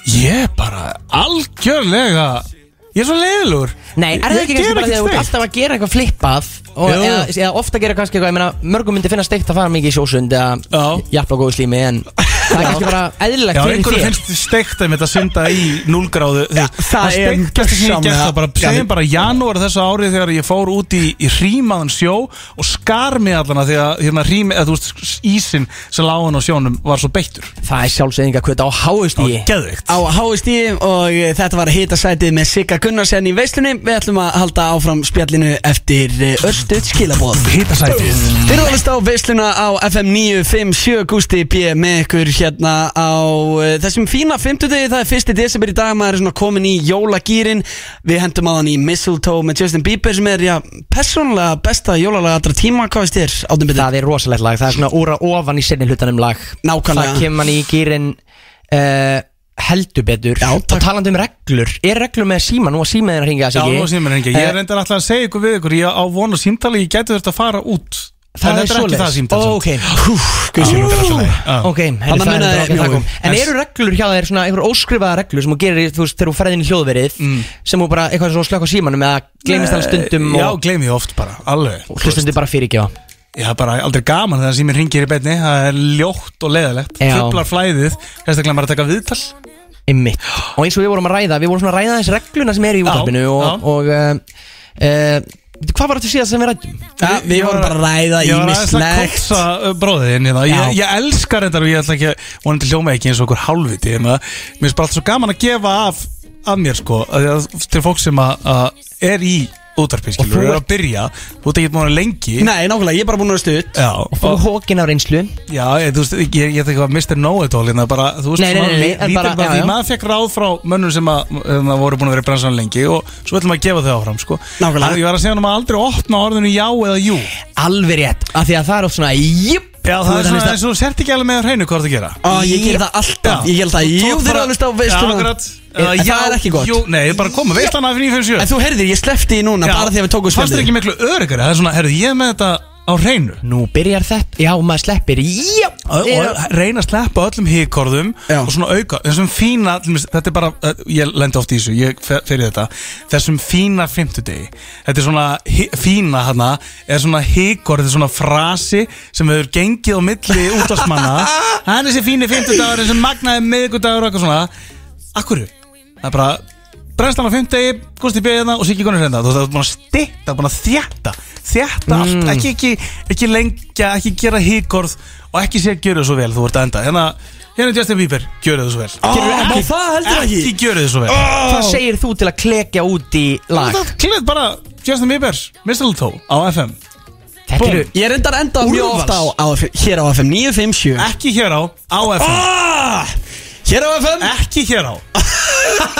Ég bara algjörlega Ég er svo leiðilegur Nei, er það ekki kannski bara því að þú ert alltaf að gera eitthvað flippað og, Jú. eða, eða ofta gera kannski eitthvað, ég meina, mörgum myndi finna steikt að fara mikið í sjósund eða Já. jafnla góðu slími en það er kannski bara eðlilegt fyrir einhverju þér. finnst steikt að þetta synda í 0 gráðu Já, það er steiktast sem ég gert gjörsamlega- það bara. Segjum bara janúar þessu árið þegar ég fór út í, í rýmaðan sjó og skar mig allana því að hérna rými, eða þú veist, ísin sem lágan á sjónum var svo beittur. Það er sjálfsögðinga kvöt á háustíi Geðvikt Á HSD og þetta var að hita sætið með Sigga Gunnarsen í veislunni. Við ætlum að halda áfram spjallinu eftir eh, örstuð skilabóð Hitasætið Þið erum alveg á veisluna á FM 957 Gústi B með ykkur hérna á uh, þessum fína 50 degi Það er 1. desember í dag, maður er svona komin í jólagýrin Við hendum á hann í Mistletoe með Justin Bieber sem er, já, persónulega besta jólalega allra tíma, hvað veist þér, áttum byrði? Það er rosalegt lag, það er svona úra ofan í sinni hlutanum lag Nákvæmlega. Það kemur mann í gýrin uh, heldur betur Já, Og takk. talandi um reglur, er reglur með síma nú að símaðin að ringja Já, nú sem er hengi Ég er reyndar alltaf að segja ykkur við ykkur Ég á vonu símtali, ég að Það er ekki það mjög ágætt um. að En eru reglur hjá þér svona einhver óskrifaða reglur sem þú gerir, þú veist, þegar þú ferðin í hljóðverið sem þú bara eitthvað svona slökk á símanum eða gleymist alveg stundum Já, og, gleymi ég oft bara, alveg. Og hlustundi bara fyrirgjóða Já, bara aldrei gaman þegar síminn ringir í beinni. Það er ljótt og leiðilegt. Já. Trublar flæðið, sérstaklega maður að taka viðtal. Einmitt. Og eins og við vorum að ræða, við vorum svona að ræða í uh, uh, hvað var þetta síðast sem við rættum? Ja, við vorum bara að ræða Ég var að ímislegt koksa bróðin hérna. Ég, ég elskar þetta og ég ætla ekki að vonandi hljóma ekki eins og okkur hálfviti hérna. Mér finnst bara alltaf svo gaman að gefa af, af mér sko, að, að, til fólk sem að, að er í útvarpi Og þú er að byrja. Þú ert ekki búin að lengi. Nei, nákvæmlega, ég er bara búin að vera stutt. Já, Og fá hókin á reynslu. Já, ég, þú veist, ég, ég ætla ekki að Mr. Know-it-all hérna, bara, þú veist, því maður fekk ráð frá mönnum sem að, að voru búin að vera í bransan lengi og svo ætlum að gefa þau áfram, sko. Nákvæmlega. Ég var að segja hann að aldrei opna orðinu já eða jú. Alveg rétt, af því að það er oft svona Jöp Já, það er að svona hlusta- eins og sért ekki alveg með hreinu hvað það gera. Á, ég ger það alltaf, ég ger það. Jú, þeir eru bara- alveg á veisluna. En Eða það já, er ekki gott. jú, Nei, bara koma, veistlan af 957 En þú heyrðir, ég slefti í núna bara því að við tókum Fannst þér ekki miklu öryggari Það er svona, herru, ég er með þetta á hreinu? Nú byrjar þetta, já maður sleppir Já. Og reyna að sleppa öllum híkorðum og svona auka, þessum fína þetta er bara, ég lendi oft í þessu ég fer í þetta, þessum fína fimmtudegi, þetta er svona hi- fína hana, er svona híkorð þetta er svona frasi sem hefur gengið á milli útvarsmanna hann er þessi fíni fimmtudagur, þessi magnaði miðgudagur og eitthvað svona, akkurru það er bara brennslan á fimmtegi, Gusti Beðina og Siggi Gunnar Hrenda þú veist, það er búin að stitta, búin að þjætta þjætta allt, ekki, ekki, ekki lengja ekki gera híkorð og ekki sé að gjöra þið svo vel, þú ert að enda. Hérna, hérna er Justin Bieber, gjöra þið svo vel. Gerirðu ekki það heldur ekki ekki. gjöra þið svo vel. Hvað segir þú til að klekja út í lag? það klið bara Justin Bieber, Mistletoe á FM eru Ég reyndar enda mjög ofta á, á, hér á FM 957 ekki hér á, á FM ah, Hér á FM ekki hér á.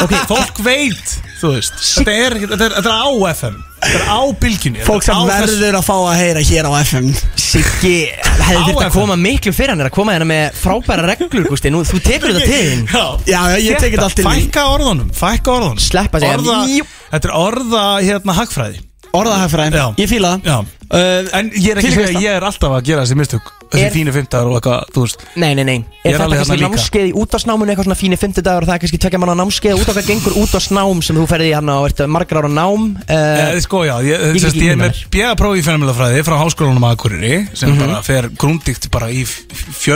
Ok, fólk veit þú veist, þetta er, þetta er, þetta er á FM þetta er á bylginni Fólk sem verður að fá að heyra hér á FM Siggi, hefði þurft að FM. koma miklu fyrir hann er að koma hérna með frábæra reglur, Gústi. Nú, þú tekur þetta til þín. Já, Já, já, ég tek þetta allt til mín. Fækka orðunum, fækka orðunum. Sleppa sig Orða, Jú. Þetta er orða, hérna, hagfræði. Orðahagfræðin, Já. ég fíla það. Já. Uh, En ég er ekki Til að segja að ég er alltaf að gera þessi mistök þessi fínu fimmtagar og eitthvað, þú veist Nei, nei, nei er Er þetta kannski námskeið í útvarsnáminu eitthvað svona fíni fimmtudagur og það er kannski tvekja manna námskeið út af hvað gengur útvarsnám sem þú ferði í hann og ert margar ára nám uh, sko, já, ég, Ég ég, er með bjöðaprófi í fjölmiðlafræði frá háskólanum að Akureyri sem Mhm. bara fer grúndikt bara í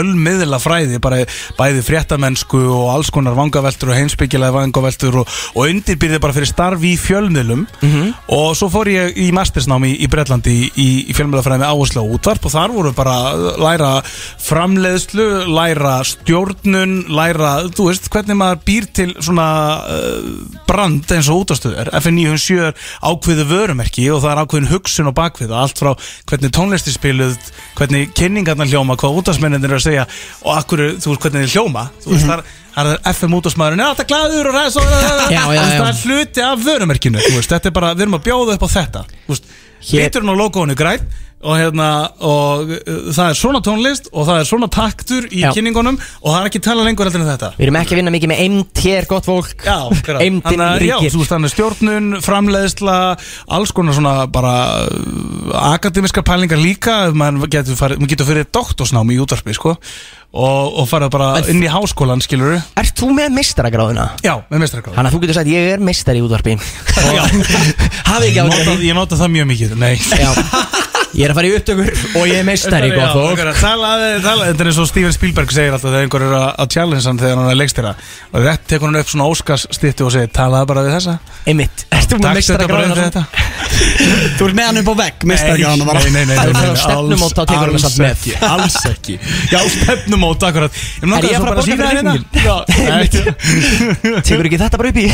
fjölmiðlafræði bara bæði fréttamennsku og alls konar vangaveltur og heimsbyggilega vangaveltur og, og undirbyrði bara fyrir starf í fjölmiðlum Mhm. og svo fór ég í mastersnámi í, Bretlandi í, í, fjölmiðlafræði með áherslu á útvarp og þar voru bara læra framleiðslu, læra stjórnun, læra, þú veist, hvernig maður býr til svona uh, brand eins og útastöður FN907 er ákveðu vörumerki og það er ákveðin hugsun og bakvið. Og allt frá hvernig tónlisti spiluð hvernig kynningarnar hljóma, hvað útasmenninir eru að segja og akkur, þú veist, hvernig þeir hljóma. Þú veist, þar Það er FM útásmaðurinn, er alltaf glæður og ræðs og það er hluti af vörumerkinu, þetta er bara, við erum að bjóða upp á þetta, liturinn á logoinu græn og hérna, og uh, það er svona tónlist og það er svona taktur í Já. kynningunum og það er ekki tala lengur heldur en þetta. Við erum ekki að vinna mikið með MT er gott fólk Já, akkurat. Eimdin Þannig að, Já, ríkir þú veist, þannig að stjórnun, framleiðsla, alls konar svona bara uh, akademiska pælingar líka, maður getur, farið, maður getur fyrir doktorsnámi í útvarpi, sko, og, og farið bara inn í háskólan, skilur Ert þú með meistaragráðuna? Já, með mestrakráð. Þannig að þú getur sagt ég er meistar í útvarpi Já. Hafi ekki nota, ég nota það mjög mikið, nei. Já Ég er að fara í upptökur og ég er meistar í Já, gott fólk. okkar að tala, tala, þetta er eins og Steven Spielberg segir alltaf þegar einhver er að, að challenge hann þegar hann er leikstýra. Og rétt tekur hann upp svona Óskars stýttu og segir talaði bara við þessa. Einmitt. Ert þú með þetta meistaragráðuna? þetta. Þú ert með hann upp á vegg, meistargráðan bara nei, nei, nei, er alls það samt með. ekki, Alls ekki. Já, stefnumót, akkurat. Ég Er ég að fara að borga fyrir reikningin? Tekur ekki þetta bara upp í?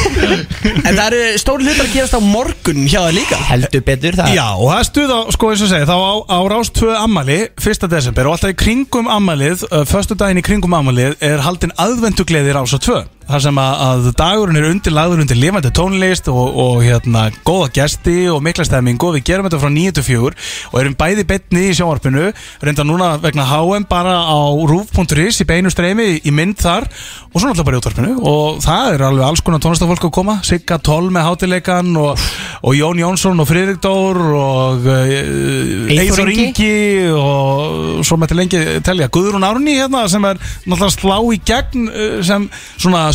En það eru stóri hlutar að gerast á morgun hjá það líka. Heldur betur það. Já, og það er stuð á, sko eins og segi, þá á, á rás 2 ammali, 1. desember og alltaf í kringum ammalið, uh, förstu daginn í kringum ammalið er haldin aðvendugleði rás 2 þar sem að, að dagurinn er undirlagður undir lifandi tónlist og, og hérna góða gesti og mikla stemming og við gerum þetta frá 9-4 og erum bæði betni í sjónvarpinu reynda núna vegna HM bara á roof.is í beinu streymi í mynd þar og svo náttúrulega bara í útvarpinu og það er alveg alls konar tónlistafólk að koma Sigga Toll með hátileikan og, og Jón Jónsson og Friðrik Dór og Eithor Ingi. Og svo mætti lengi telja Guðrún Árni hérna sem er náttúrulega slá í gegn uh, sem svona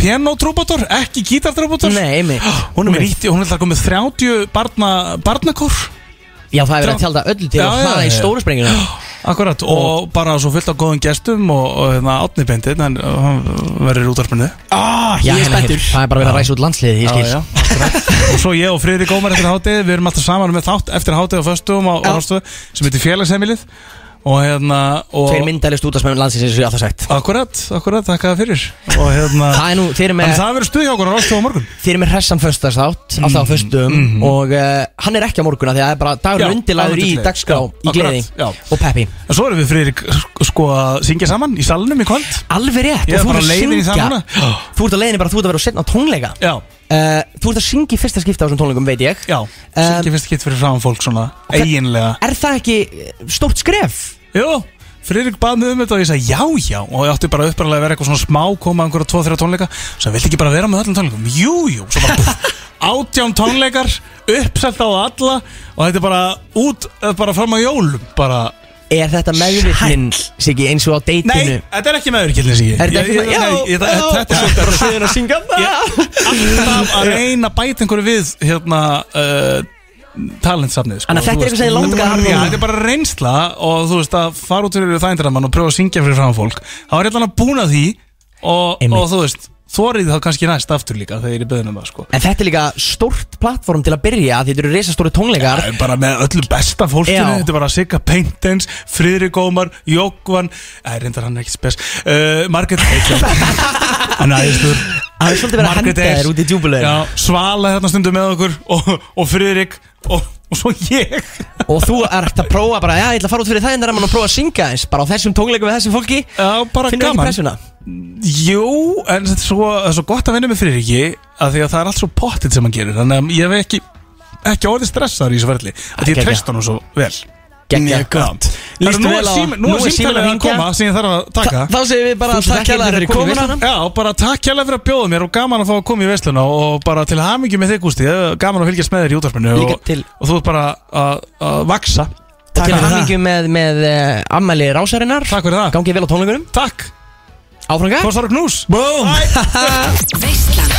pianotrúbátor, ekki gítartrúbátor Nei, einmitt. Hún er með nýtti, hún er alltaf komið 30 barna, barnakór. Já, það er verið að tjálta öllu til Já, og já, það já. í stóru sprenginu Akkurat, og bara svo fullt af góðum gestum og, og hérna átni bendið en uh, hann verður útvarpinu. Ah, Já, Ég er hérna, spenntur. Það er bara verið að ræsa út landsliðið, ég skil. já, og svo ég og Friðrik Ómar eftir hátið við erum alltaf saman með þátt eftir hátið á föstum og, Já. og rástu, sem heitir félagsheimilið og hérna og, Tveir myndalist út af smöðum landsliðið sem ég alltaf sagt Akkurat, akkurat, þakka það fyrir og hérna Það er nú, þeir eru Þannig með, það verður stuð hjá okkur á rástu á morgun þeir eru með hressan föstarstátt Alltaf á föstum Og uh, hann er ekki á morguna Því að það er bara dagur Já, undirlaður í undirgleði. dagskrá Já, Í akkurat, gleði já. og peppi En svo erum við Friðrik sko að syngja saman í salnum í kvöld Alveg rétt Ég er og þú bara ert á að leiðinni í það syngja. núna. Þú ert að leiðinni bara, þú ert að vera að setna á tónleika Já, uh, Þú ert að syngja í fyrsta skipta á þessum tónleikum, veit ég. Já, syngja fyrst kitt fyrir fram fólk svona eiginlega. Er það ekki eh, stórt skref? Jú, Friðrik bað mig um þetta og ég sagði já, já. Og ég átti bara uppræðlega að vera eitthvað svona smá koma einhverja tvo, þrjá tónleika. Svo vilti ekki bara vera með öllum tónleikum? Jú, jú, svo bara pff, átján tónleikar uppselt á alla og þetta er bara út, eh, bara fram á jólum bara, Er þetta meðvitnin, Siggi, eins og á nei, deitinu? þetta er ekki meðurkillin sig Er þetta ekki með, já, já, Þetta er bara sviðin að syngja alltaf að reyna að bæta einhverju við hérna uh, talentsafnið sko, Þannig að þetta er eitthvað sem þið langar að- Já, þetta er bara reynsla og þú veist að fara út fyrir þægindramann og pröfa að syngja fyrir fram fólk. Þá er ég allan að því og þú veist, þórið þá kannski næst aftur líka þegar ég er beðin um það sko. En þetta er líka stórt plattform til að byrja Þetta eru risastóri tónleikar. Það er bara með öllu besta fólkinu Já. Þetta er bara Sigga Paintens, Friðrik Ómar Jókvan, það reyndar hann er ekki spes. Uh, Margrét Hann aðeinstur Það er svolítið verið að henda þér út í djúbulegin Já, Svala hérna stundum með okkur og, og Friðrik og, og svo ég. Og þú ert að prófa bara, já, ég ætla að fara út fyrir það en og prófa að syngja eins Bara á þessum tónleikum við þessum fólki. Já, ekki? Jú, en þetta er svo, það er svo gott að vinna með Friðriki að því að það er allt svo pottit sem hann gerir. Þannig að ég hef ekki, ekki orðið stressaður í þessu verðli Því ég treyst hann svo vel. Mjög gott. Að nú er símtalið að koma sem ég þarf að taka. Þá segir við bara takk ekki hérlega hefur fyrir komuna. Já, bara takk hérlega fyrir að bjóða mér og gaman að fá að koma í veisluna og bara til hamingi með þig Gústi, gaman að fylgjast með þér í útvarpinu og, þú ert bara að, að vaksa Til fyrir það. hamingju með, uh, ammæli rásarinnar. Takk fyrir það. Gangið vel á tónleikunum. Takk Áfranga Kostar og knús. Boom. Veislan.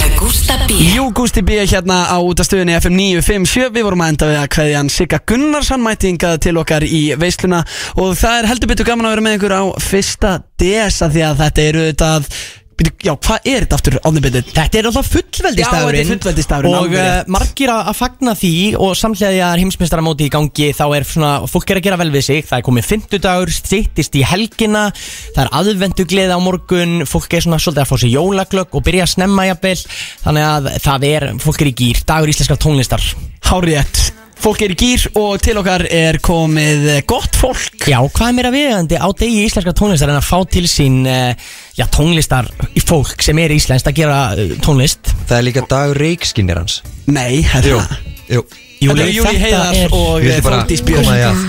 Með Gústa B. Jú, Gústi B. hérna á útastöðunni FM 957 Við vorum að enda við að kveðja hann Sigga Gunnarsson mætti hingað til okkar í veisluna. Og það er heldur betur gaman að vera með ykkur á fyrsta DS að því að þetta eru þetta Bíddu, Já, hvað er þetta aftur ánum betur? Þetta er alltaf fullveldistagurinn Já, þetta er fullveldisdagurinn, Og uh, margir að fagna því Og samlega því að heimsmeistaramóti í gangi Þá er svona, fólk er að gera vel við sig. Það er komið fimmtudagur, stýttist í helgina Það er aðvendugleði á morgun Fólk er svona svolítið að fá sér jólaglögg Og byrja að snemma jafnvel. Þannig að það er, fólk er í gýr Dagur íslenskar tónlistar. Hárétt Fólk er í gýr og til okkar er komið gott fólk. Já, hvað er mér að viðandi á degi íslenskar tónlistar En að fá til sín, uh, já, tónlistar Í fólk sem er íslenskt að gera uh, tónlist? Það er líka dagur reikskinnir hans. Nei, þetta Jú er Júli þetta Heiðar er- og Ég vildi bara Þórdís koma Björn því að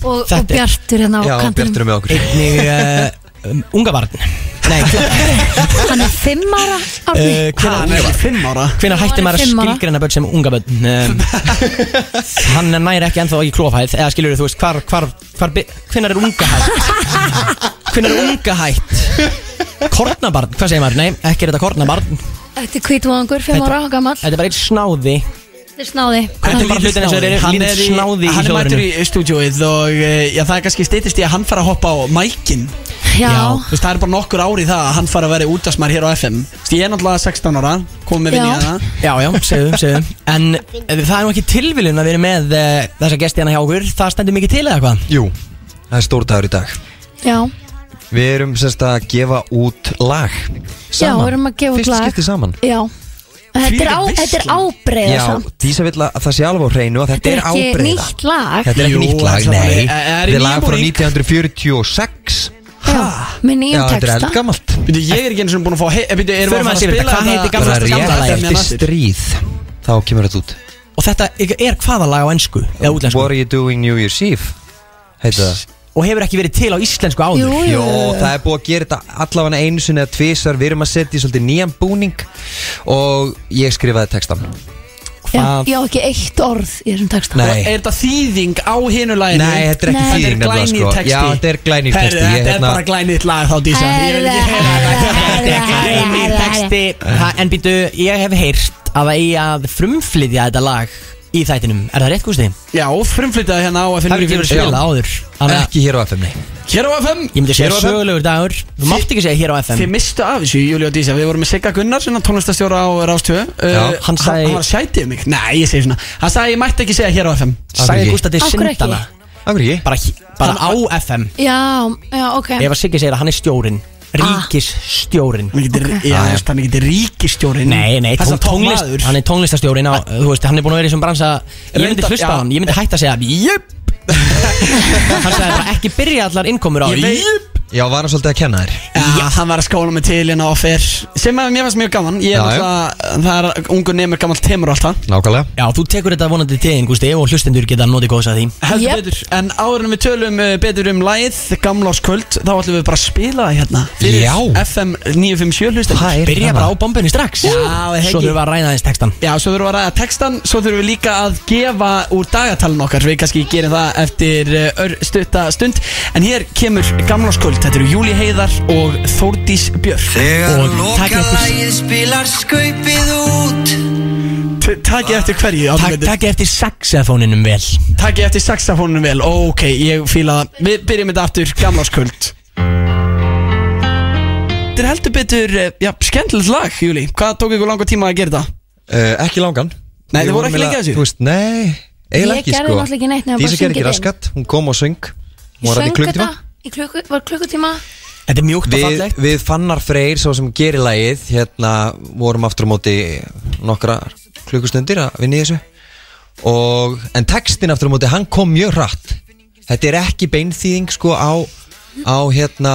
og, og Þetta er- Bjartur hérna á Já, kantinum. Bjartur er með okkur. Einnig uh, um, unga barn. Nei, Hann er fimm ára Árni. Uh, Hann er fimm ára. Hvenær hætti er maður að fimm ára. skilgreina börn sem unga börn? Um, Hann næri ekki ennþá í klófhæð Eða skilur þú veist hvar, hvar, hvar Hvenær er unga hætt? Hvenær er unga hætt? Kornabarn, hvað segir maður? Nei, ekki er þetta kornabarn. Þetta er kvítvóðangur, fimm Þetta- ára gammal Þetta er bara eitt snáði Þetta er snáði. Þetta er bara hlutin eins og þeir eru Hann er, í, snáði í hann er mættur í stúdíóið og eh, já, það er kannski steytist í að hann fara að hoppa á mækin. Já, Þú veist, það er bara nokkur ári í það að hann fara að vera útastmær hér á FM Þú veist, Ég er náttúrulega 16 ára, komið með vinni Já. að það Já, já, segðum, segðum En uh, það er nú ekki tilviljun að vera með uh, þessa gesti hérna hjá okkur. Það stendur mikið til eða hvað? Jú, það er stór dagur í dag. Já, Við erum semst að gefa út lag já, við erum að gefa út Fyrst lag. skipti saman. Já Þetta er, á, þetta er ábreiða Já, samt. Dísa vill að það sé alveg á hreinu og þetta, Þetta er ekki nýtt lag. Þetta er ekki Jú, nýtt lag, það er nei. er í Þetta er lag frá nýjum 1946 Já, með Já, nýjum þetta er texta. eldgamalt. Býtu, ég er ekki eins og búin að fá hei, býtu, erum við að fara að spila þetta. Hvað heitir gamla- Bara gamla rétt lagið eftir stríð Þá kemur þetta út. Og þetta er hvaða lag á ennsku eða útlensku What are you doing New Year's Eve? Heitir það Og hefur ekki verið til á íslensku áður. Jú, jú, Jó, það er búið að gera þetta allavega einu sinni eða tvisar Við erum að setja í svolítið nýjan búning Og ég skrifaði textan já, Hvað- já, ekki eitt orð í þessum texta. Nei. Er þetta þýðing á hinu laginu? Nei, þetta er ekki Nei. þýðing Þetta er nefnilega, glænýr sko. texti. Já, þetta er glænýr Herri, texti. Ég, Þetta er hérna- bara glænýtt lag þá Dísa. Ég vil ekki heyra Þetta. er glænir texti. Ha, En býtu, ég hef heyrt að það eigi að frumflytja þetta lag í þættinum. Er það rétt, Gústi? Já, frumflyttaði hérna á Það FM er ekki verið 957. spilað áður Þannig að Ekki hér á FM, nei. Hér á FM ég myndi segja á FM. sögulegur dagur. Þú mátt ekki segja hér á FM Þið mistu af þessu, Júli og Dísa. Við vorum með Sigga Gunnar, svona tónlistastjóra á Rástöðu Já, hann sagði- Hann var að sjætið mig. Nei, ég segi svona. Hann sagði ég mætti ekki segja hér á FM? Gústa til Af hverju ekki? syndana. Akkur ekki? Bara, bara á FM Já, já, ok. Ef að Siggi segir að hann er stjórin Ríkisstjórin Hann getur, já, Ah, þú veist, hann getur ríkistjóri Nei, nei, tón, tónlist, tónlist hann er tónlistastjórin á, Þú veist, hann er búin að vera í þessum bransa Ég myndi Reyndar, hlusta já. á hann, ég myndi hætta að segja Jöp Hann sagði bara ekki byrja allar innkomur á Ég veit- Jöp Já, var hann svolítið að kenna þér? Já, hann var að skóla mig til hérna og fer Sem að mér fannst mjög gaman. Ég er Já, já. náttúrulega, það er ungur nemur gammalt temur og allt það. Nákvæmlega. Já, þú tekur þetta vonandi til þín, Gústi Og hlustendur geta notið góðs að því. Heldur Yep. betur. En áður en við tölum uh, betur um lagið Gamláskvöld Þá ætlum við bara að spila það hérna Fyrir Já. FM 957 hlustendur. Það er Byrja bara á bombunni strax. Já, það Svo ekki. þurfum við að ræða þess textan Já, svo þurfum við að ræða textan Svo þurfum við líka að gefa úr dagatalun okkar. Við kannski gerum það eftir uh, ör, stutta stund. En hér kemur Gamláskvöld Þetta eru Júli Heiðar og Þórdís Björk. Þegar Og takk eftir- lokalagið spilar skaupið út. T- Takið eftir hverju Takk, Björn? takk eftir saxafóninum vel. Takið eftir saxafónunum vel. Ok, ég fíla það. Við byrjum þetta aftur. Gamláskvöld. Þetta er heldur betur uh, Já, skemmtilegt lag, Júli Hvað tók ykkur langa tíma að gera þetta? uh, Ekki langan. Nei, þið voru ekki lengi að eiginlega- þessu? Þú veist, nei Eiginlega Ég ekki, gerði sko. náttúrulega ekki neitt nema bara Dísa gerði ekki raskat. Hún kom og söng. Hún Ég var þetta í klukku, var klukkutíma? Þetta er mjúkt og Við, fallegt. við fannar Freyr, svo sem gerir lagið Hérna vorum aftur á móti Nokkra klukkustundir að vinna í þessu. Og, En textin aftur á móti, hann kom mjög hratt. Þetta er ekki beinþýðing sko á, á hérna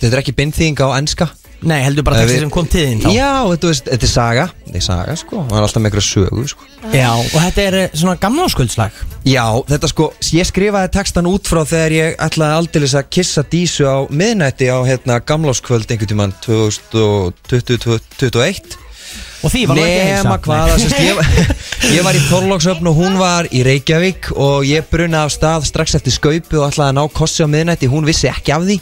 Þetta er ekki beinþýðing á enska Nei, heldur bara texti sem kom til þín þá. Já, þetta, þetta er saga. Þetta er saga sko, hann er alltaf með eitthvað sögu sko. Já, og þetta er eh, svona gamláskvöldslag Já, þetta sko, ég skrifaði textan út frá þegar ég ætlaði aldeilis að kissa Dísu á miðnætti á hérna gamláskvöld einhvern tímann 2020-2021 Og því var nú ekki að heilsa? Nema hvaða, sérst, ég, Ég var í Þorlóksöfn og hún var í Reykjavík og ég bruna af stað strax eftir skaupu og ætlaði að ná kossi á miðnætti. Hún vissi ekki af því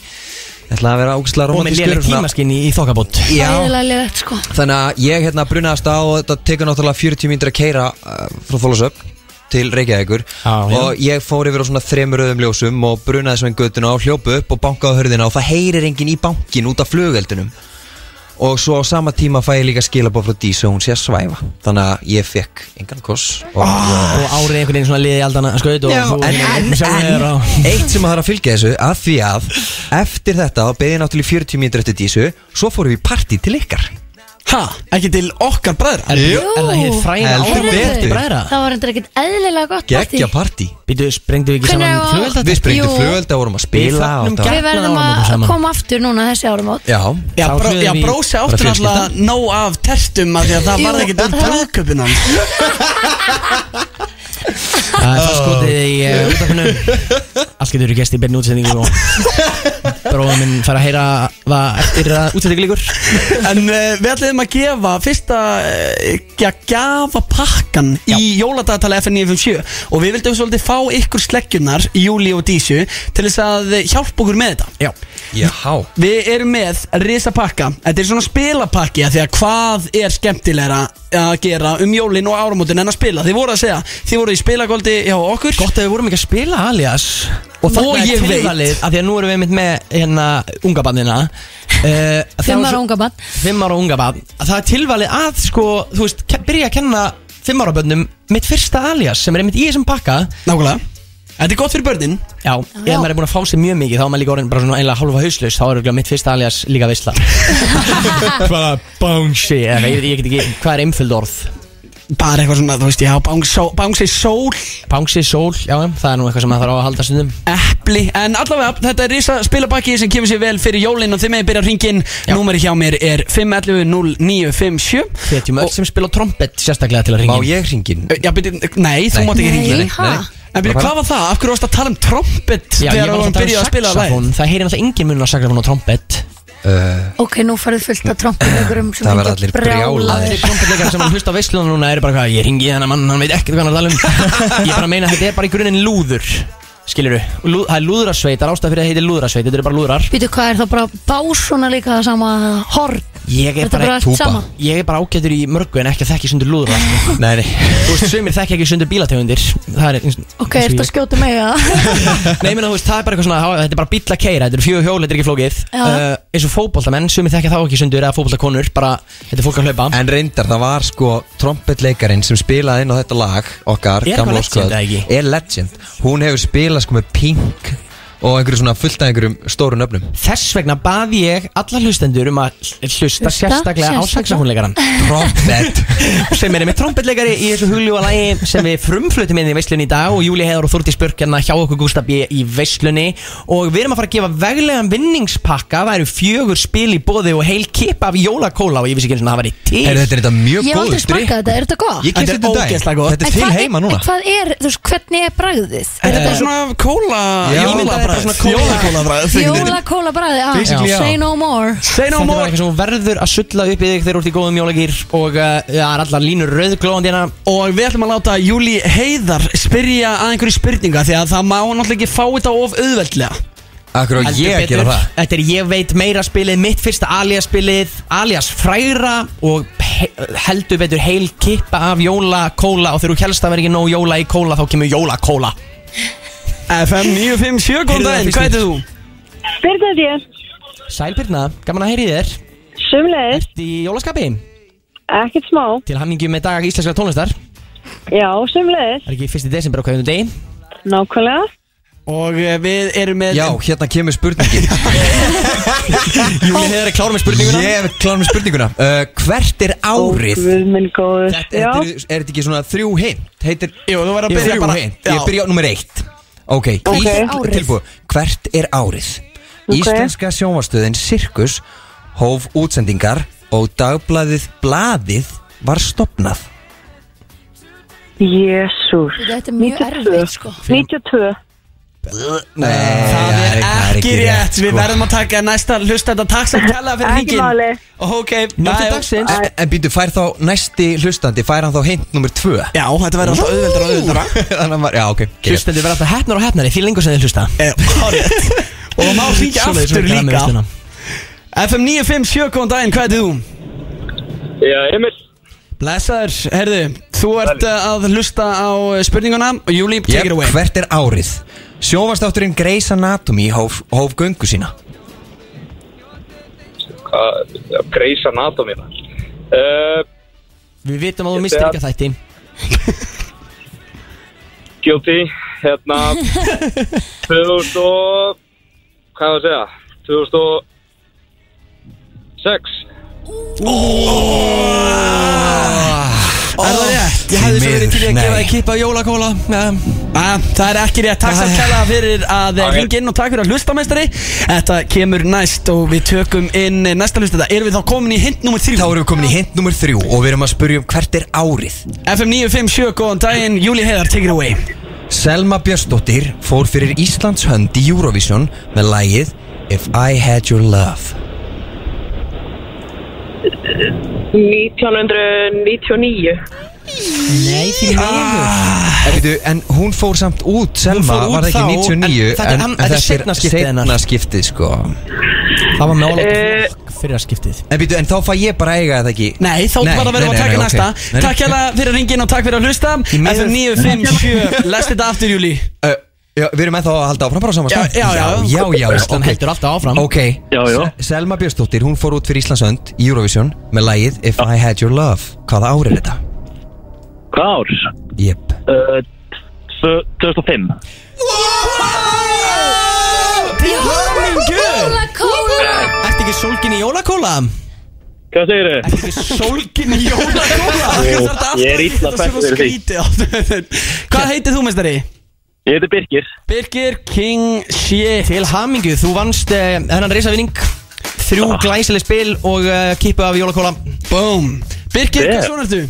Ég ætlaði að vera ágæslega Og með romantískur léleg svona- tímaskinn í, í þokkabót. Já, Ægilega lélegt sko. Þannig að ég hérna brunaði af stað og þetta tekur náttúrulega 40 mínútur að keira uh, frá Þorlóksöfn til Reykjavíkur. Já, já. og ég fór yfir á svona þremur rauðum ljósum og brunaði svo einn göttuna og hljópu upp og bankaði á hörðina og það heyrir enginn í bankin út af flugeldunum og svo á sama tíma fæ ég líka skilabóð frá Dísu og hún sé að svæfa. Þannig að ég fekk engan koss og, Og árið einhvern veginn svona liði aldana skaut og Já, þú- en, en, en og- eitt sem að það er að fylgja þessu að því að eftir þetta beði náttúrulega í 40 mínútur eftir Dísu svo fórum við í partí til ykkar Ha, ekki til okkar bræðra? Er, er það hér Heldur árið betur. bræðra? Það var endur ekkert eðlilega gott geggja partí. Býtu, sprengdu við ekki Hvenær saman flugvelda? við sprengtum Jú. flugölda vorum að spila Við og verðum að koma aftur núna þessi áramót. Já, Já, Þá bró, já brósi áttur náttúrulega nóg af tertum af því að það Jú. var ekkert um brúðköpun hans. Það er skotið í uh, útafinu Allt getur gæst í beinni útsendingu og bróðum minn fær að heyra það eftir að útsendingu líkur En uh, við ætlum að gefa fyrsta uh, ja, gafa pakkan í jóladagatali FN957 og við vildum svolítið fá ykkur sleggjunar Júli og Dísu til þess að eh, hjálpa okkur með þetta. Já. Já, Við erum með risa pakka Þetta er svona spilapakki af Því að hvað er skemmtilegra að gera um jólin og áramótin en að spila? Þið voru að segja, þið voru í spilagoldi hjá okkur. Gott að við vorum ekki að spila alias. Og Og ég er veit. að Því að nú erum við einmitt með hérna unga bandina uh, Fimm ára unga barn. Fimm ára unga band Það er tilvalið að sko, þú veist, ke- byrja að kenna Fimm ára bönnum mitt fyrsta alias Sem er einmitt í þessum pakka. Nákvæmlega. Þetta er gott fyrir börnin. Já, ef maður er búin að fá sér mjög mikið Þá er maður líka orðin bara svona einlega hálfa hauslaus Þá er örugglega mitt fyrsta alias líka veisla. Hvaða bánsi Ég ég get ekki, hvað er einföld orð? Bara eitthvað svona, þú veist, já, bángsi sól. Bánsi, sól, já, það er nú eitthvað sem maður þarf á að halda stundum. Epli, en allavega, þetta er risa spilabakki sem kemur sér vel fyrir jólin og þið meginn byrja að ringin Númeri hjá mér er 511-0957 Hvetjum öll sem spila á trompet sérstaklega til að má ringin ég ringin Já, byrju, nei, þú Nei. mátt ekki Nei, ringin ha? En byrju, hvað var það? Af hverju varst að tala um ég þegar við alltaf að að spila að saxofón Það heyrir náttúrulega engin mun á saxofón og trompet uh, Ok, nú farið fullt af trompinaugurum sem Það verða allir brjálaðir. Allir trompetleikar sem hann hlusta á veislunum núna eru bara hvað Ég ringi þennan mann, hann veit ekkert hvað hann er að tala um Ég er bara að meina að þetta er bara í grunninn lúður Skilur Lú, Það er lúðrasveit, það er ástæð fyrir að það heitir lúðrasveit Þetta eru bara lúðrar Býtu, hvað er það bara básuna líka það sama horn? Ég er Þetta bara bara, allt túpa. sama ég er bara ágættur í mörgu en ekki að þekki sundur lúðra sko. nei, nei Þú veist, sumir þekki ekki sundur bílategundir Það er eins, Ok, eins og ertu að ég. skjóta mig að Nei, menn, þú veist, það er bara eitthvað svona Þetta er bara bíl að keira, þetta er fjögur hjól, þetta er ekki flókið Já. uh, Eins og fótboltamenn, sumir þekki þá ekki sundur Eða fótboltakonur, bara, þetta er fólk að hlaupa En reyndar, það var sko trompetleikarin sem spilaði inn á þetta lag okkar, Er gamla eitthvað legend, eða ekki? Er legend Hún hefur spilað sko með Pink og einhverju svona fullt af einhverjum stóru nöfnum. Þess vegna baði ég alla hlustendur um að hlusta sérstaklega á saxofónleikaran Trompet. Sem er með trompetleikari í þessu hugljúa lagi sem við frumflutum inn í veislunni í dag og Júli Heiðar og Þúrti Spörk hérna hjá okkur Gústa B í veislunni. Og við erum að fara að gefa veglegan vinningspakka. Það eru fjögur spil í bóði og heil kipp af jólakóla og ég vissi ekki eins og það var í til. Er þetta þetta mjög Ég hef aldrei drikk? smakað þetta, er þetta gott? Bræð Jóla kóla bragðið? Ah, Basically, já. Say no more. Say no Þetta er more. eitthvað sem verður að sulla upp í þig þegar þú ert í góðum jólagýr og uh, það er allar línur rauðglóðandi hérna. Og við ætlum að láta Júli Heiðar spyrja að einhverju spurninga Því að það má náttúrulega ekki fá þetta of auðveldlega. Akkur Heldur ég gera það? Þetta er ég veit meira spilið, mitt fyrsta alias spilið Alias fræra og he heldur betur heil kippa af jólakóla Og þegar þú helst að vera ekki nóg jóla í kóla þá kemur jólakóla FM 957, góðan daginn, fyrst hvað heitir þú? Byrða þér, Sælbyrna, gaman að heyri þér. Sumleðis, Ertu í jólaskapi? ekkert smá, Til hammingjum með dag íslenskra tónlistar. Já, sumleðis, Það er ekki fyrsti desember á hverjum degi? Nákvæmlega. Og eh, við erum með Já, hérna kemur spurningin. Júli hefur klár með spurninguna? Ég hef kláð með spurninguna. Uh, Hvert er árið? Ó, Guð minn góður. Er, þetta ekki svona þrjú hint? Heitir Jú, þú verður að Ég byrja bara. Ég byrja á nummer eitt Ok, Ok. Í- tilbúið. Hvert er árið? Ok. Íslenska sjónvarstöðin Sirkus hóf útsendingar og dagbladið Blaðið var stopnað jésús. Þetta er mjög 92. erfitt sko 92, Nei, Það er ekki rétt Við sko. verðum að taka næsta hlusta þetta Takk sem kella fyrir hringin máli. Ok, Njóttu dagsins. En- En býtu, fær þá næsti hlustandi, fær hann þá hint nummer tvö Já, þetta verður alltaf auðveldra og auðveldra Þannig að maður, já ok okay. Hlustendur verða alltaf hefnar og hefnari Því lengur sem þið hlusta hárrétt. Og það má hringja Svoleiðis aftur með líka veisluna. FM 957, góðan daginn, hvað er þú? Já, Emil Blessaður, herðu, þú ert uh, að hlusta á uh, spurninguna Júli, take it away hvert er árið? Sjófastátturinn Grey's Anatomy hóf, hóf göngu sína. Hvað, já, Grey's Anatomy uh, Við vitum að þú mistir ekki að þætti. Guilty Hérna 2000 og Hvað var að segja? 2006 Er það rétt? Ég hefði svo verið til í að gefa þið kippa jólakóla ja. Ah, það er ekki rétt, takk svo kæla fyrir að Ok. ringa inn og takk fyrir að hlusta meistari. Þetta kemur næst og við tökum inn eh, næsta hlusta. Þetta erum við þá komin í hint nummer Þá 3 erum við komin í hint nummer þrjú og við erum að spurja um hvert er árið? FM 957, góðan daginn, Júli Heiðar, take it away. Selma Björnsdóttir fór fyrir Íslands hönd í Eurovision með lægið If I Had Your Love 1999 Nei, því En, veitu, en hún fór samt út Selma, fór út var það ekki þá, 99 en þetta er- þetta er seinna skiptið hennar. seinna skiptið sko. Það var með álega Eh. fyrir að skiptið. En, býtu, en þá fæ ég bara að eiga það ekki? Nei, þá bara verðum við að taka næsta. Takk hérlega fyrir ringin og takk fyrir að hlusta. Miður- FM 957, lest þetta aftur Júli uh, Við erum ennþá að halda áfram bara á sama Já, stað já, já. já, já, Ísland ok. heldur alltaf áfram Ok, Já, já. Se- Selma Björnsdóttir, hún fór út fyrir Íslands hönd í Eurovision með lægið If I Had Your Love Hvaða ár er þetta? Hvað ár? Jep Uh, 2005 Ertu ekki sólgin í jólakóla? Hvað segir þið? Ertu ekki sólgin í jólakóla? Ég er illa spenntur fyrir því. Hvað heitir þú meistari? Ég heiti Birgir. Birgir King Shit. Til hamingju, þú vannst uh, hennan reysavinning Þrjú glæsileg spil og uh, kippu af jólakóla Boom Birgir, Yeah. hvað svona ertu?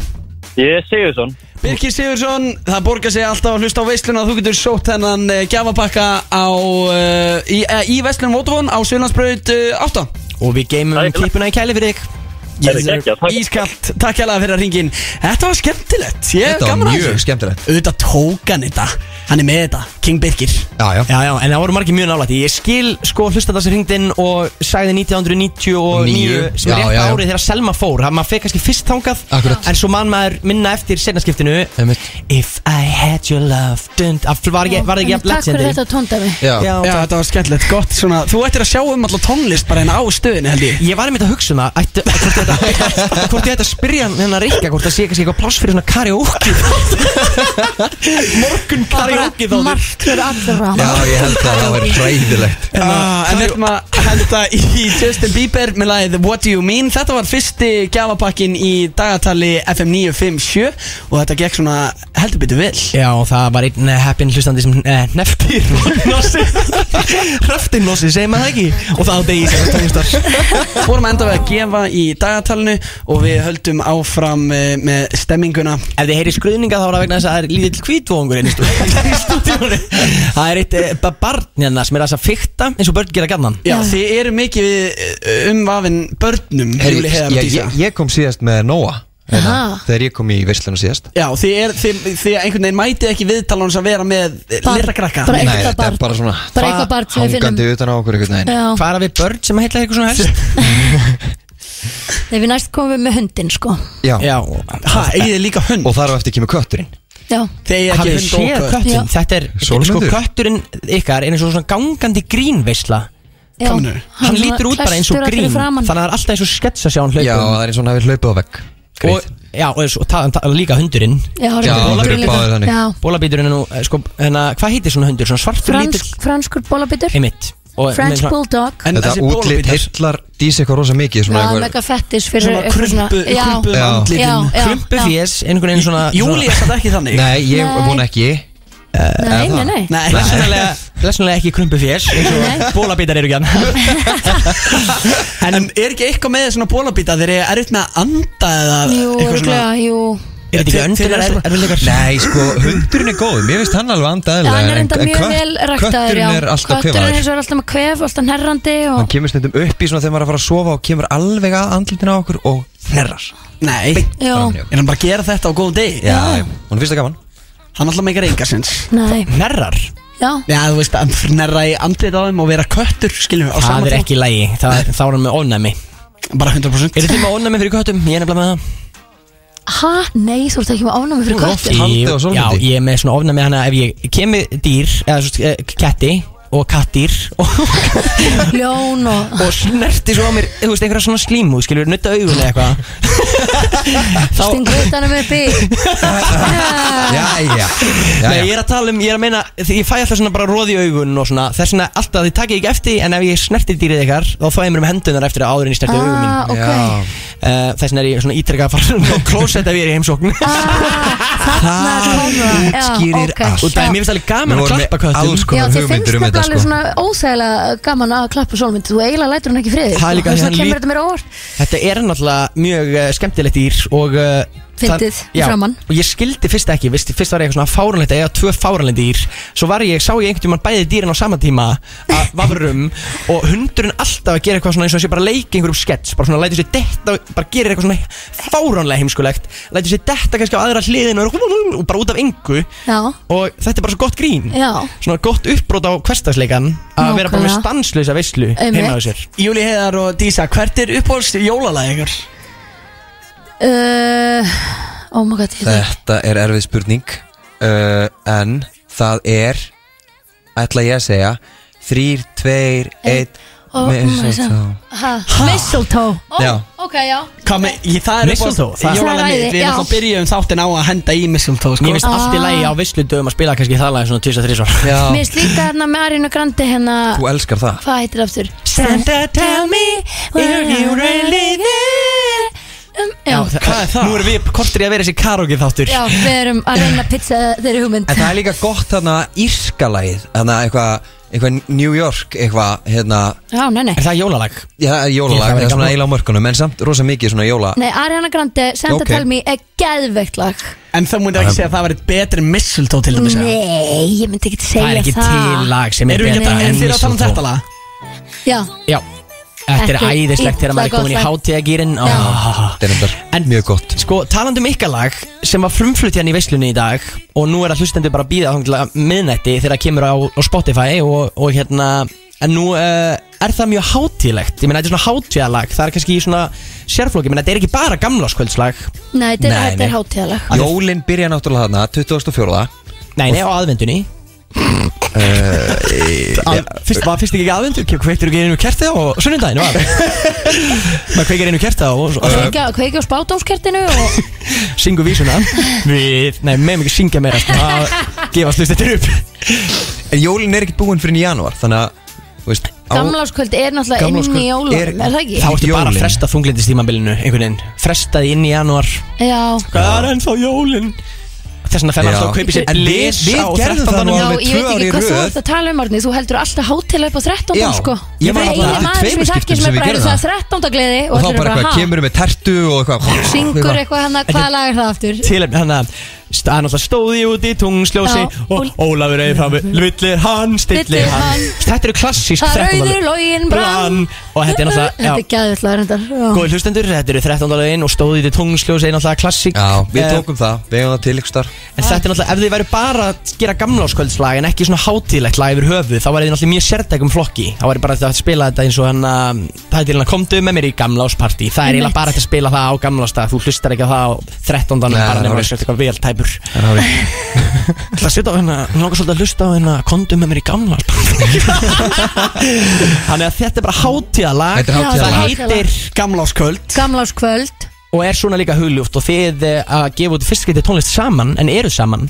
Ég er Sigursson Birgir Sigursson, það borgar sig alltaf að hlusta á veisluna. Þú getur sótt hennan uh, gjafapakka á, uh, í, uh, í veislunum Votafón á Sjölandsbraut uh, 8 Og við geymum Takk. kippuna í kæli fyrir þig Það takk. Ískallt, takk hérlega fyrir að ringin Þetta var skemmtilegt, ég er Þetta var gaman að mjög þessu. skemmtilegt. Auðvitað tók hann þetta. Hann er með þetta, King Birgir Já, já. Já, já, en það voru margir mjög nálægt Ég skil sko hlusta þessi hringdinn og sagði 1999 Níu. sem er Já, rétt já, já. árið þegar Selma fór. Það maður fekk kannski fyrst þangað Akkurat. En svo mann maður minna eftir senarskiptinu Einmitt. If I had your love dund, af, Var ekki, var það ekki jafn Takk fyrir legendary? þetta tóndæmi Já, Já, Já, þetta var skemmtilegt, gott svona Þú ættir að sjá um alltaf tónlist bara hérna á stöðinu held ég. Ég var einmitt að hugsa um það. Ætti, hvort, hvort ég ætti að spyrja hann hennar Rikka hvort það sé kannski eitthvað pláss fyrir svona karaoke? Morgun karaoke þá Margt fyrir allra. Já, ég held að það væri hræðilegt. Ah, En við ætlum að henda í Justin Bieber með lagið What Do You Mean? Þetta var fyrsti gjafapakkin í dagatali FM 957 og þetta gekk svona heldur betur vel. Já, og það var einn eh, heppinn hlustandi sem eh, neftir Nossi. Hröftin Nossi, segir maður það ekki? Og það á degi sem tónlistar. Fórum enda við að gefa í dagatalinu og við höldum áfram eh, með stemminguna. Ef þið heyri skruðninga þá er það vegna þess að það er lítill kvítvóngur inn í stú- í stúdíónu Það er eitt eh, ba- barn hérna sem er að fikta eins og börn gera gannan Já, þið eru mikið við umvafin börnum og ég, ég, ég kom síðast með Nóa hérna. Þegar ég kom í veisluna síðast. Já, er, þið einhvern veginn mætið ekki viðtalan að vera með lilla krakka. Bara Nei, þetta er bara svona Hangandi utan á okkur er að við börn sem heitla eitthvað svona helst? þegar við næst komum við með hundin sko Já, Já, Ha, eigið þið líka hund? og þar á eftir kemur kötturinn Já, Þið eigið ekki hafið hund og séð kött köttin Já. Þetta er, sko, Sólmundur. kötturinn ykkar er eins og svona gangandi grínveisla já meinarðu? Hann svona lítur út bara eins og klestur grín fyrir framan. Þannig að það er alltaf eins og sketsa sjá hann Já, hlaupum það er eins og hann hafi hlaupið á vegg og, Greit. Já, og, og ta, ta, líka hundurinn Já, Já, bólabítur þeir eru líka. báðir þannig. Já, Bólabíturinn er nú, eh, sko, hérna, hvað heitir svona hundur? Svona svartur lítill fransk, franskur bólabitur Einmitt Og French svona- bulldog. En Þetta þessi útlit bólabítar heillar dís eitthvað rosa mikið Já, Svona einhver mega fettis fyrir Svona eitthvað krumpu, Já, krumpu Já. já, andlitin. Já Krumpu já. fjés, einhvern veginn svona Júli er þetta ekki þannig. Nei, ég Nei. vona ekki. Nei, nei, nei. Nei, Blessunarlega, blessunarlega ekki krumpu fjés eins og bólabítar eru ekki hann En er ekki eitthvað með svona bólabíta þeir eru erfitt með að anda eða Jú, eitthvað svona? örgulega, jú Er þetta ekki öndunar er, erfiðleikar? Nei, sko, hundurinn er góð Mér finnst hann alveg Já, andaðilega hann er enda mjög vel ræktaður Kötturinn já. er alltaf Kötturinn er kvefaður eins og er alltaf með kvef, alltaf nærrandi Hann og kemur stundum upp í svona þegar maður er að fara að sofa og kemur alveg að andlutin á okkur og þerrar. Nei, Já, er hann bara að gera þetta á góðum degi? Já, hún finnst það gaman. Hann alltaf meikar enga sinns. Nei, Nerrar? já. Já, þú veist, að nærra í andlit á þeim og vera köttur, skiljum við, á Það sama er ekki í lagi, það er, þá er hann með ónæmi Bara 100% Er þið með ónæmi fyrir köttum? Ég er nefnilega með það Ha, nei, þú ert ekki með ánámi fyrir Þú ert köttur Haldið á sólmyndi? Já, ég er með svona ofnæmi hana ef ég kemur dýr, eða svo, eh, ketti og kattýr og, Ljón og og snerti svo á mér, þú veist, einhverja svona slímu, skilur, nutta augun eða eitthvað Þá, stingur utanum upp í Já, já, já, Nei, ég já. er að tala um, ég er að meina því Ég fæ alltaf svona bara róð í augun og svona Þess vegna alltaf þið takið ekki eftir En ef ég snerti dýrið ykkar Þá fæ ég mér um hendunar eftir að áður en ég snerti augun mín Ah, ok Já. uh, Þess vegna er ég svona ítrekka að fara á klósett ef ég er í heimsókn Þarna kom það Já, útskýrir ok. allt. Og það er mér finnst alveg gaman Við að vorum klappa með alls köttum Já, konar þið finnst hugmyndir um þetta þetta alveg sko. svona óþægilega gaman að klappa sólmynd Þú eiginlega lætur hann ekki friði. Það líka kemur þetta mér á óvart. Þetta er náttúrulega mjög uh, skemmtilegt dýr og uh, Fyndið það- í já, framan. Og ég skildi fyrst ekki, fyrst, fyrst var ég eitthvað svona fáranlegt að eiga tvö fáranlegt dýr. Svo var ég, sá ég einhvern tímann bæði dýrin á sama tíma að vafrum Og hundurinn alltaf að gera eitthvað svona eins og sé bara að leika einhverjum skets Bara svona lætur sér detta, bara gerir eitthvað svona fáránlega heimskulegt. Lætur sér detta kannski á aðra hliðin og, og bara út af engu. Já, Og þetta er bara svo gott grín. Já. Svona gott uppbrót á hverstagsleikan Að vera bara með stanslösa veislu heima á sér. Júli Heiðar og Dísa, hvert er jólalag ykkur? Uh, Oh my god, ég veit Þetta er erfið spurning uh, En það er Ætla ég að segja Þrýr, tveir, einn Oh my god. Ha, Mistletoe Ó, Já. Ok, já Hvað með, ég, það er Mistletoe, uppáhalds það- er mitt æði, Við erum já. alltaf byrjuðum þáttin á að henda í mistletoe, sko Mér finnst allt í Ah. lagi á vissludöfum að spila kannski það lagi svona 2-3 svar Já, Mér finnst líka hérna með Arinu Grandi hérna þú elskar það Hvað heitir það aftur? Santa tell me Were you really there? Um, já, Hvað er það? Nú erum við kortir í að vera þessi karaoke þáttur já, við erum að reyna að pizza þeirri hugmynd En það er líka gott þarna írskalæð Þarna eitthvað eitthvað New York eitthvað hérna Já, nei, nei Er það jólalag? Já, Ég, það jólalag, var það er ekki svona gaman. eiginlega á mörkunum En samt rosa mikið svona jóla Nei, Ariana Grande, Santa Ok. Tell Me er geðveikt lag En það múið ekki segja að það væri betri mistletoe til dæmis eða? Nei, ég myndi ekki segja Það er ekki til lag sem er Erum við ekki betra að, en að tala um Mistletoe. þetta lag? Já, Já Þetta er Ekki æðislegt þegar maður er illa komin í gott hátíðagýrin. Þetta er endar En- mjög gott. Sko, talandi um ykkar lag sem var frumflutt hérna í veislunni í dag og nú er að hlustendur bara að býða að miðnætti þegar það kemur á, á Spotify og, og hérna en nú uh, er það mjög hátíðlegt? Ég meina þetta er svona hátíðalag. Það er kannski í svona sérflóki, ég meina þetta er ekki bara gamláskvöldslag nei, þetta er, Nei, þetta er nei. hátíðalag. Jólin byrja náttúrulega þarna 2004 Nei, nei, á aðvendunni Að, fyrst, var fyrst ekki aðvendur, kveiktur ekki einu kerti á sunnudaginu var? Maður kveikir einu kerti á og, og Kveikja, kveikja á spátumskertinu og syngu vísuna. Við, nei, meðum ekki syngja meira sko, að gefa slust þetta upp. En jólin er ekkert búin fyrir í janúar Þannig að, þú veist á- gamláskvöld er náttúrulega inn í jólum, er- er, það ekki? þá ertu bara að fresta þunglindistímabilinu einhvern veginn, frestaði inn í janúar. Já, hvað er ennþá jólin þess vegna Já. alltaf að kaupa sér En við- blis við á gerðum það 13. nú já, alveg ég tvö veit ár í ekki hvað þú röð. ert að tala um Arni Þú heldur alltaf hátilega upp á 13. Já, sko ég var er í maður tveimur skiptum sem við er bara gerðum það það. 13. gleði Og þá bara eitthvað, kemur með tertu og eitthvað Syngur eitthvað hann að hvaða lag er það aftur? tilefni hann að hann alltaf stóði úti í tungsljósi Já, og og- Ólafur eða fram villir hann, stillir Stillir hann hann. þetta eru klassísk Það 13. rauður login brann og þetta er náttúrulega Þetta er já, gæðvillega reyndar góði hlustendur, þetta eru 13. lögin og stóði úti í tungsljósi er náttúrulega klassík Já, við Eh, tókum það, við hefum það til ykkur starf En þetta er náttúrulega, ef þið væri bara að gera gamláskvöldslag en ekki svona hátíðlegt lag yfir höfuð þá væri þið náttúrulega mjög sértækum flokki þá væri bara þetta að spila þetta eins og hann að það er til hann að komdu með mér í gamlásparti það er eiginlega bara hægt að spila það á gamlástag þú hlustar ekki á það á 13. Nei, bara það er nefnir rétt. að eitthvað vel tæpur Það er að setja á hérna, hún langar svolítið að hlusta á hérna komdu með mér í gamlásparti Þannig að þetta er bara hátíðalag. Þetta er hátíðalag. það heitir Gamláskvöld. Gamláskvöld. Og er svona líka hugljúft og þið eh, að gefa út fyrst getið tónlist saman en eru saman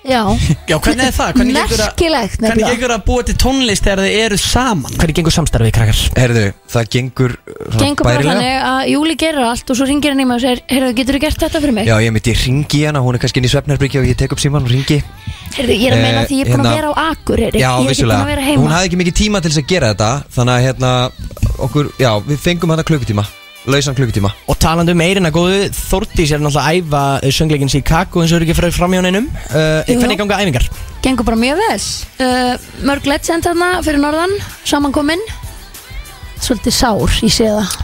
Já, Já, hvernig er það? Hvernig gengur að, merkilegt hvernig nefnilega gengur að búa til tónlist þegar þið eru saman? Hvernig gengur samstarfið krakkar? Herðu, það gengur uh, Gengur bara bærilega. þannig að Júli gerir allt og svo ringir hann í mig og segir Heyrðu, getur þú gert þetta fyrir mig? Já, ég myndi ringi hana, hún er kannski inn í svefnarbyrgi og ég tek upp síman og ringi Heyrðu, ég er að meina Eh, því ég er búin að hérna- vera á Akureyri Já, Ég er ekki búin að vera heima hún hafði ekki mikið tíma til þess að gera þetta Þannig að hérna, okkur, já, við fengum hana klukkutíma lausan klukkutíma. Og talandi um eirina góðu, Þórdís er náttúrulega að æfa uh, söngleikin Chicago eins og eru ekki fyrir fram hjá neinum. Uh, Jú. Hvernig ganga æfingar? Gengur bara mjög vel. Uh, Mörg legend þarna fyrir norðan Samankomin Svolítið sár, ég sé það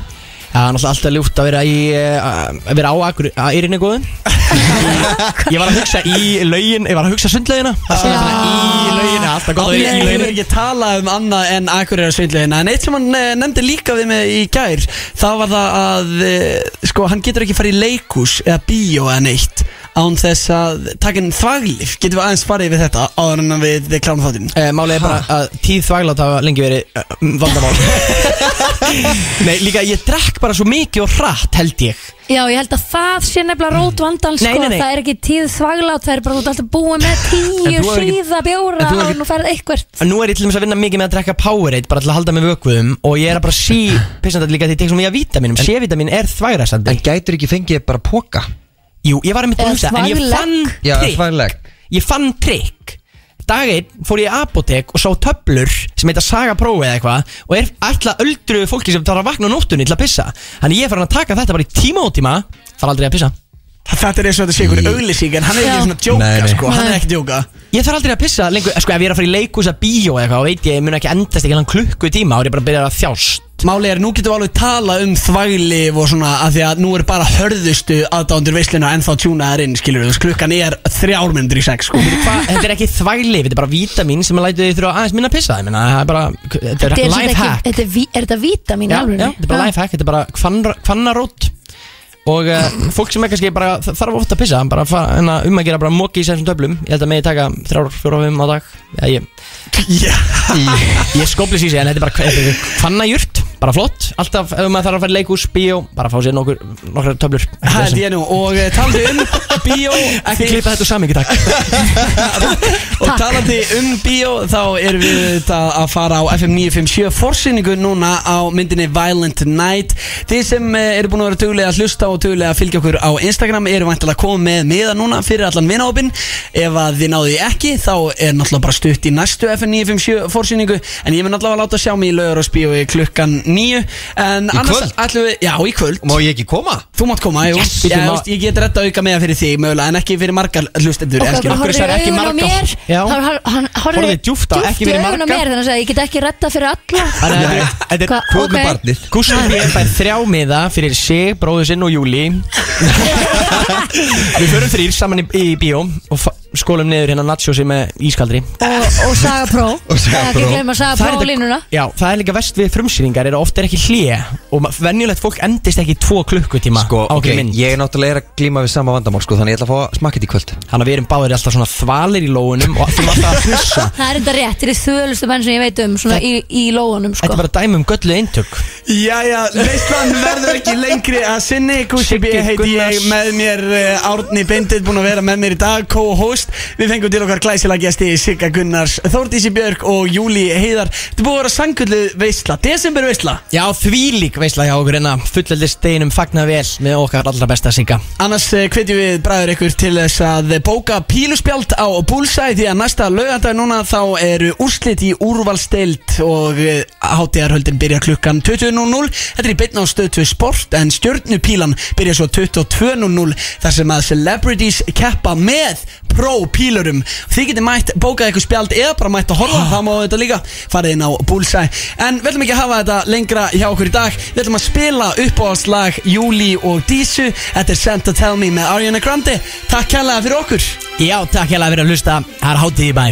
Já, náttúrulega alltaf ljúft að vera, í, uh, að vera á að eirinu góðu. Ég var að hugsa í laugin, ég var að hugsa sundlaugina. Í laugina, alltaf gott að vera í Ég hefur lauginu ekki talað um annað en Akureyra svindlegina En eitt sem hann eh, nefndi líka við mig í gær Það var það að eh, Sko, hann getur ekki farið í leikus Eða bíó eða neitt Án þess að taka inn þvaglif Getum við aðeins farið við þetta Áður en við, við klárum þáttinn? Uh, Málið er bara að tíð þvæglátt hafa lengi verið vandamál. Nei, líka ég drekk bara svo mikið og hratt held ég. Já, ég held að það sé nefnilega rót vandan sko, Nei, nei, nei. Það er ekki tíð þvaglátt Það er bara út alltaf búið með En tíu þú hefur ekki- síða bjóra En þú hefur og ekki- nú ferð eitthvert. Nú er ég til dæmis að vinna mikið með að drekka Powerade bara til að halda mig vökuðum og ég er að bara sí pissandi líka því ég tek svo mikið af vítaminum C-vitamin er þvægrasandi. En gætur ekki fengið bara póka? Jú, ég var að mynda að Eða hugsa en ég þvaglegg. fann Já, trikk. þvægleg Ég fann trikk Dag einn fór ég í apotek og sá töflur sem heita Saga Pro eða eitthvað og er ætla öldruðu fólki sem þarf að vakna á nóttunni til að pissa. Þannig ég er farin að taka þetta bara í tíma og tíma þarf aldrei að pissa. Þetta er eins og þetta sé ykkur auglýsing En hann er ekki svona djóka Nei, nei. sko. Hann er ekki djóka. Ég þarf aldrei að pissa lengur, sko ef ég er að fara í leikus að bíó eða eitthvað og veit ég, ég mun ekki endast ekki hann klukku tíma og ég bara að byrja að þjást Máli er, nú getum við alveg tala um þvaglif og svona að því að nú er bara hörðustu aðdándur veisluna en þá tjúnaðar inn, skilur við, klukkan er þrjármyndur í sex, sko. Þetta er ekki þvægli, þetta er bara vítamin sem að lætu þið þurfa aðeins minna að pissa Ég meina, það er bara, þetta er Þetta er sem life ekki- hack. þetta er ví- Er þetta vítamin Já, já, þetta er bara life hack, þetta er bara kvanna- kvannarót Og uh, fólk sem er kannski bara þarf ofta að pissa Bara fara, hérna, um að gera bara móki í þessum töflum. Ég held að megi taka þrjár, fjóra, fimm á dag. Ég, skóplis í sig En þetta er bara þetta kvannajurt, bara flott Alltaf ef maður þarf að fara í leikhús, bíó Bara fá sér nokkur, nokkur töflur. Það er ég nú, og uh, talandi um bíó Ekki klippa þetta úr samingi, takk Og talandi um bíó, þá erum við þetta að fara á FM 957 Forsynningu núna á myndinni Violent Night. Þið sem uh, eru búin að vera tuglega að hlusta og tuglega að fylgja okkur á Instagram Eru vantilega að koma með miða núna fyrir allan vinahópin Ef að þið náðu því ekki, þá er náttúrulega bara stutt í næstu FM 957 forsynningu En ég mun náttúrulega að láta sjá mig í laugarásbíói klukkan 9 En annars kvöld? ætlum við, já í kvöld. Má ég ekki koma? Þú mátt koma, jú. Yes, ég, veist, ég get retta auka með fyrir þig mögulega En ekki fyrir margar hlustendur hverju horfði sagði ekki augun á mér. Hann á, ekki í augun á mér Þannig að ég get ekki retta fyrir alla. Þetta er- ok. barnið? Gústi B. fær þrjá miða fyrir sig, bróður sinn og Júli Við förum þrýr saman í, í bíó og skólum niður hérna nachósi með ískaldri Og, og Saga Pro. Það er það er líka vest við frumsýningar er ofta er ekki hlje og venjulegt fólk endist ekki tvo klukkutíma Sko, á ok, okkur mynd. ég er náttúrulega er að glíma við sama vandamál sko Þannig ég ætla að fá að smakka þetta í kvöld. Þannig að við erum báðir alltaf svona þvalir í lóunum og þurfum alltaf að hlussa Það er enda rétt, þetta er þölustu menn sem ég veit um Svona í, í lóðunum sko. Þetta er bara dæmi um göllu eintök. Jæja, leyslan verður ekki lengri að sinni. Gústi B. Siggi heiti ég Gunnars. með mér uh, Árni Bindit búin að vera með mér í dag co-host, við fengum til okkar glæsilega gæsti Sigga Gunnars, Þórdísi Björk og Júli Heiðar, þetta er búið að vera sangullu veistla, desember veistla Já, þvílík veisla hjá okkur en að fullaldist deginum fagna vel með okkar allra besta sigga Annars uh, hvetjum við bræður ykkur til þess að bóka píluspjald á Bullseye því að næsta lögadag núna þá eru úrslit í úrvalsteild og uh, hátíðarhöldin byrja klukkan 20.00 Þetta er í beinna á stöð 2 sport en stjörnupílan byrja svo 22.00 þar sem að celebrities keppa með pro-pílurum Þið getið mætt bókað ykkur spjald eða bara mætt að horfa það má þetta líka farið inn á Bullseye. En við ætlum ekki að hafa þetta lengra hjá okkur í dag. Við ætlum að spila uppáhaldslag Júli og Dísu. Þetta er Sent to Tell Me með Ariana Grande. Takk kærlega fyrir okkur. Já, takk hérlega fyrir að hlusta. Það er hátíð í bæ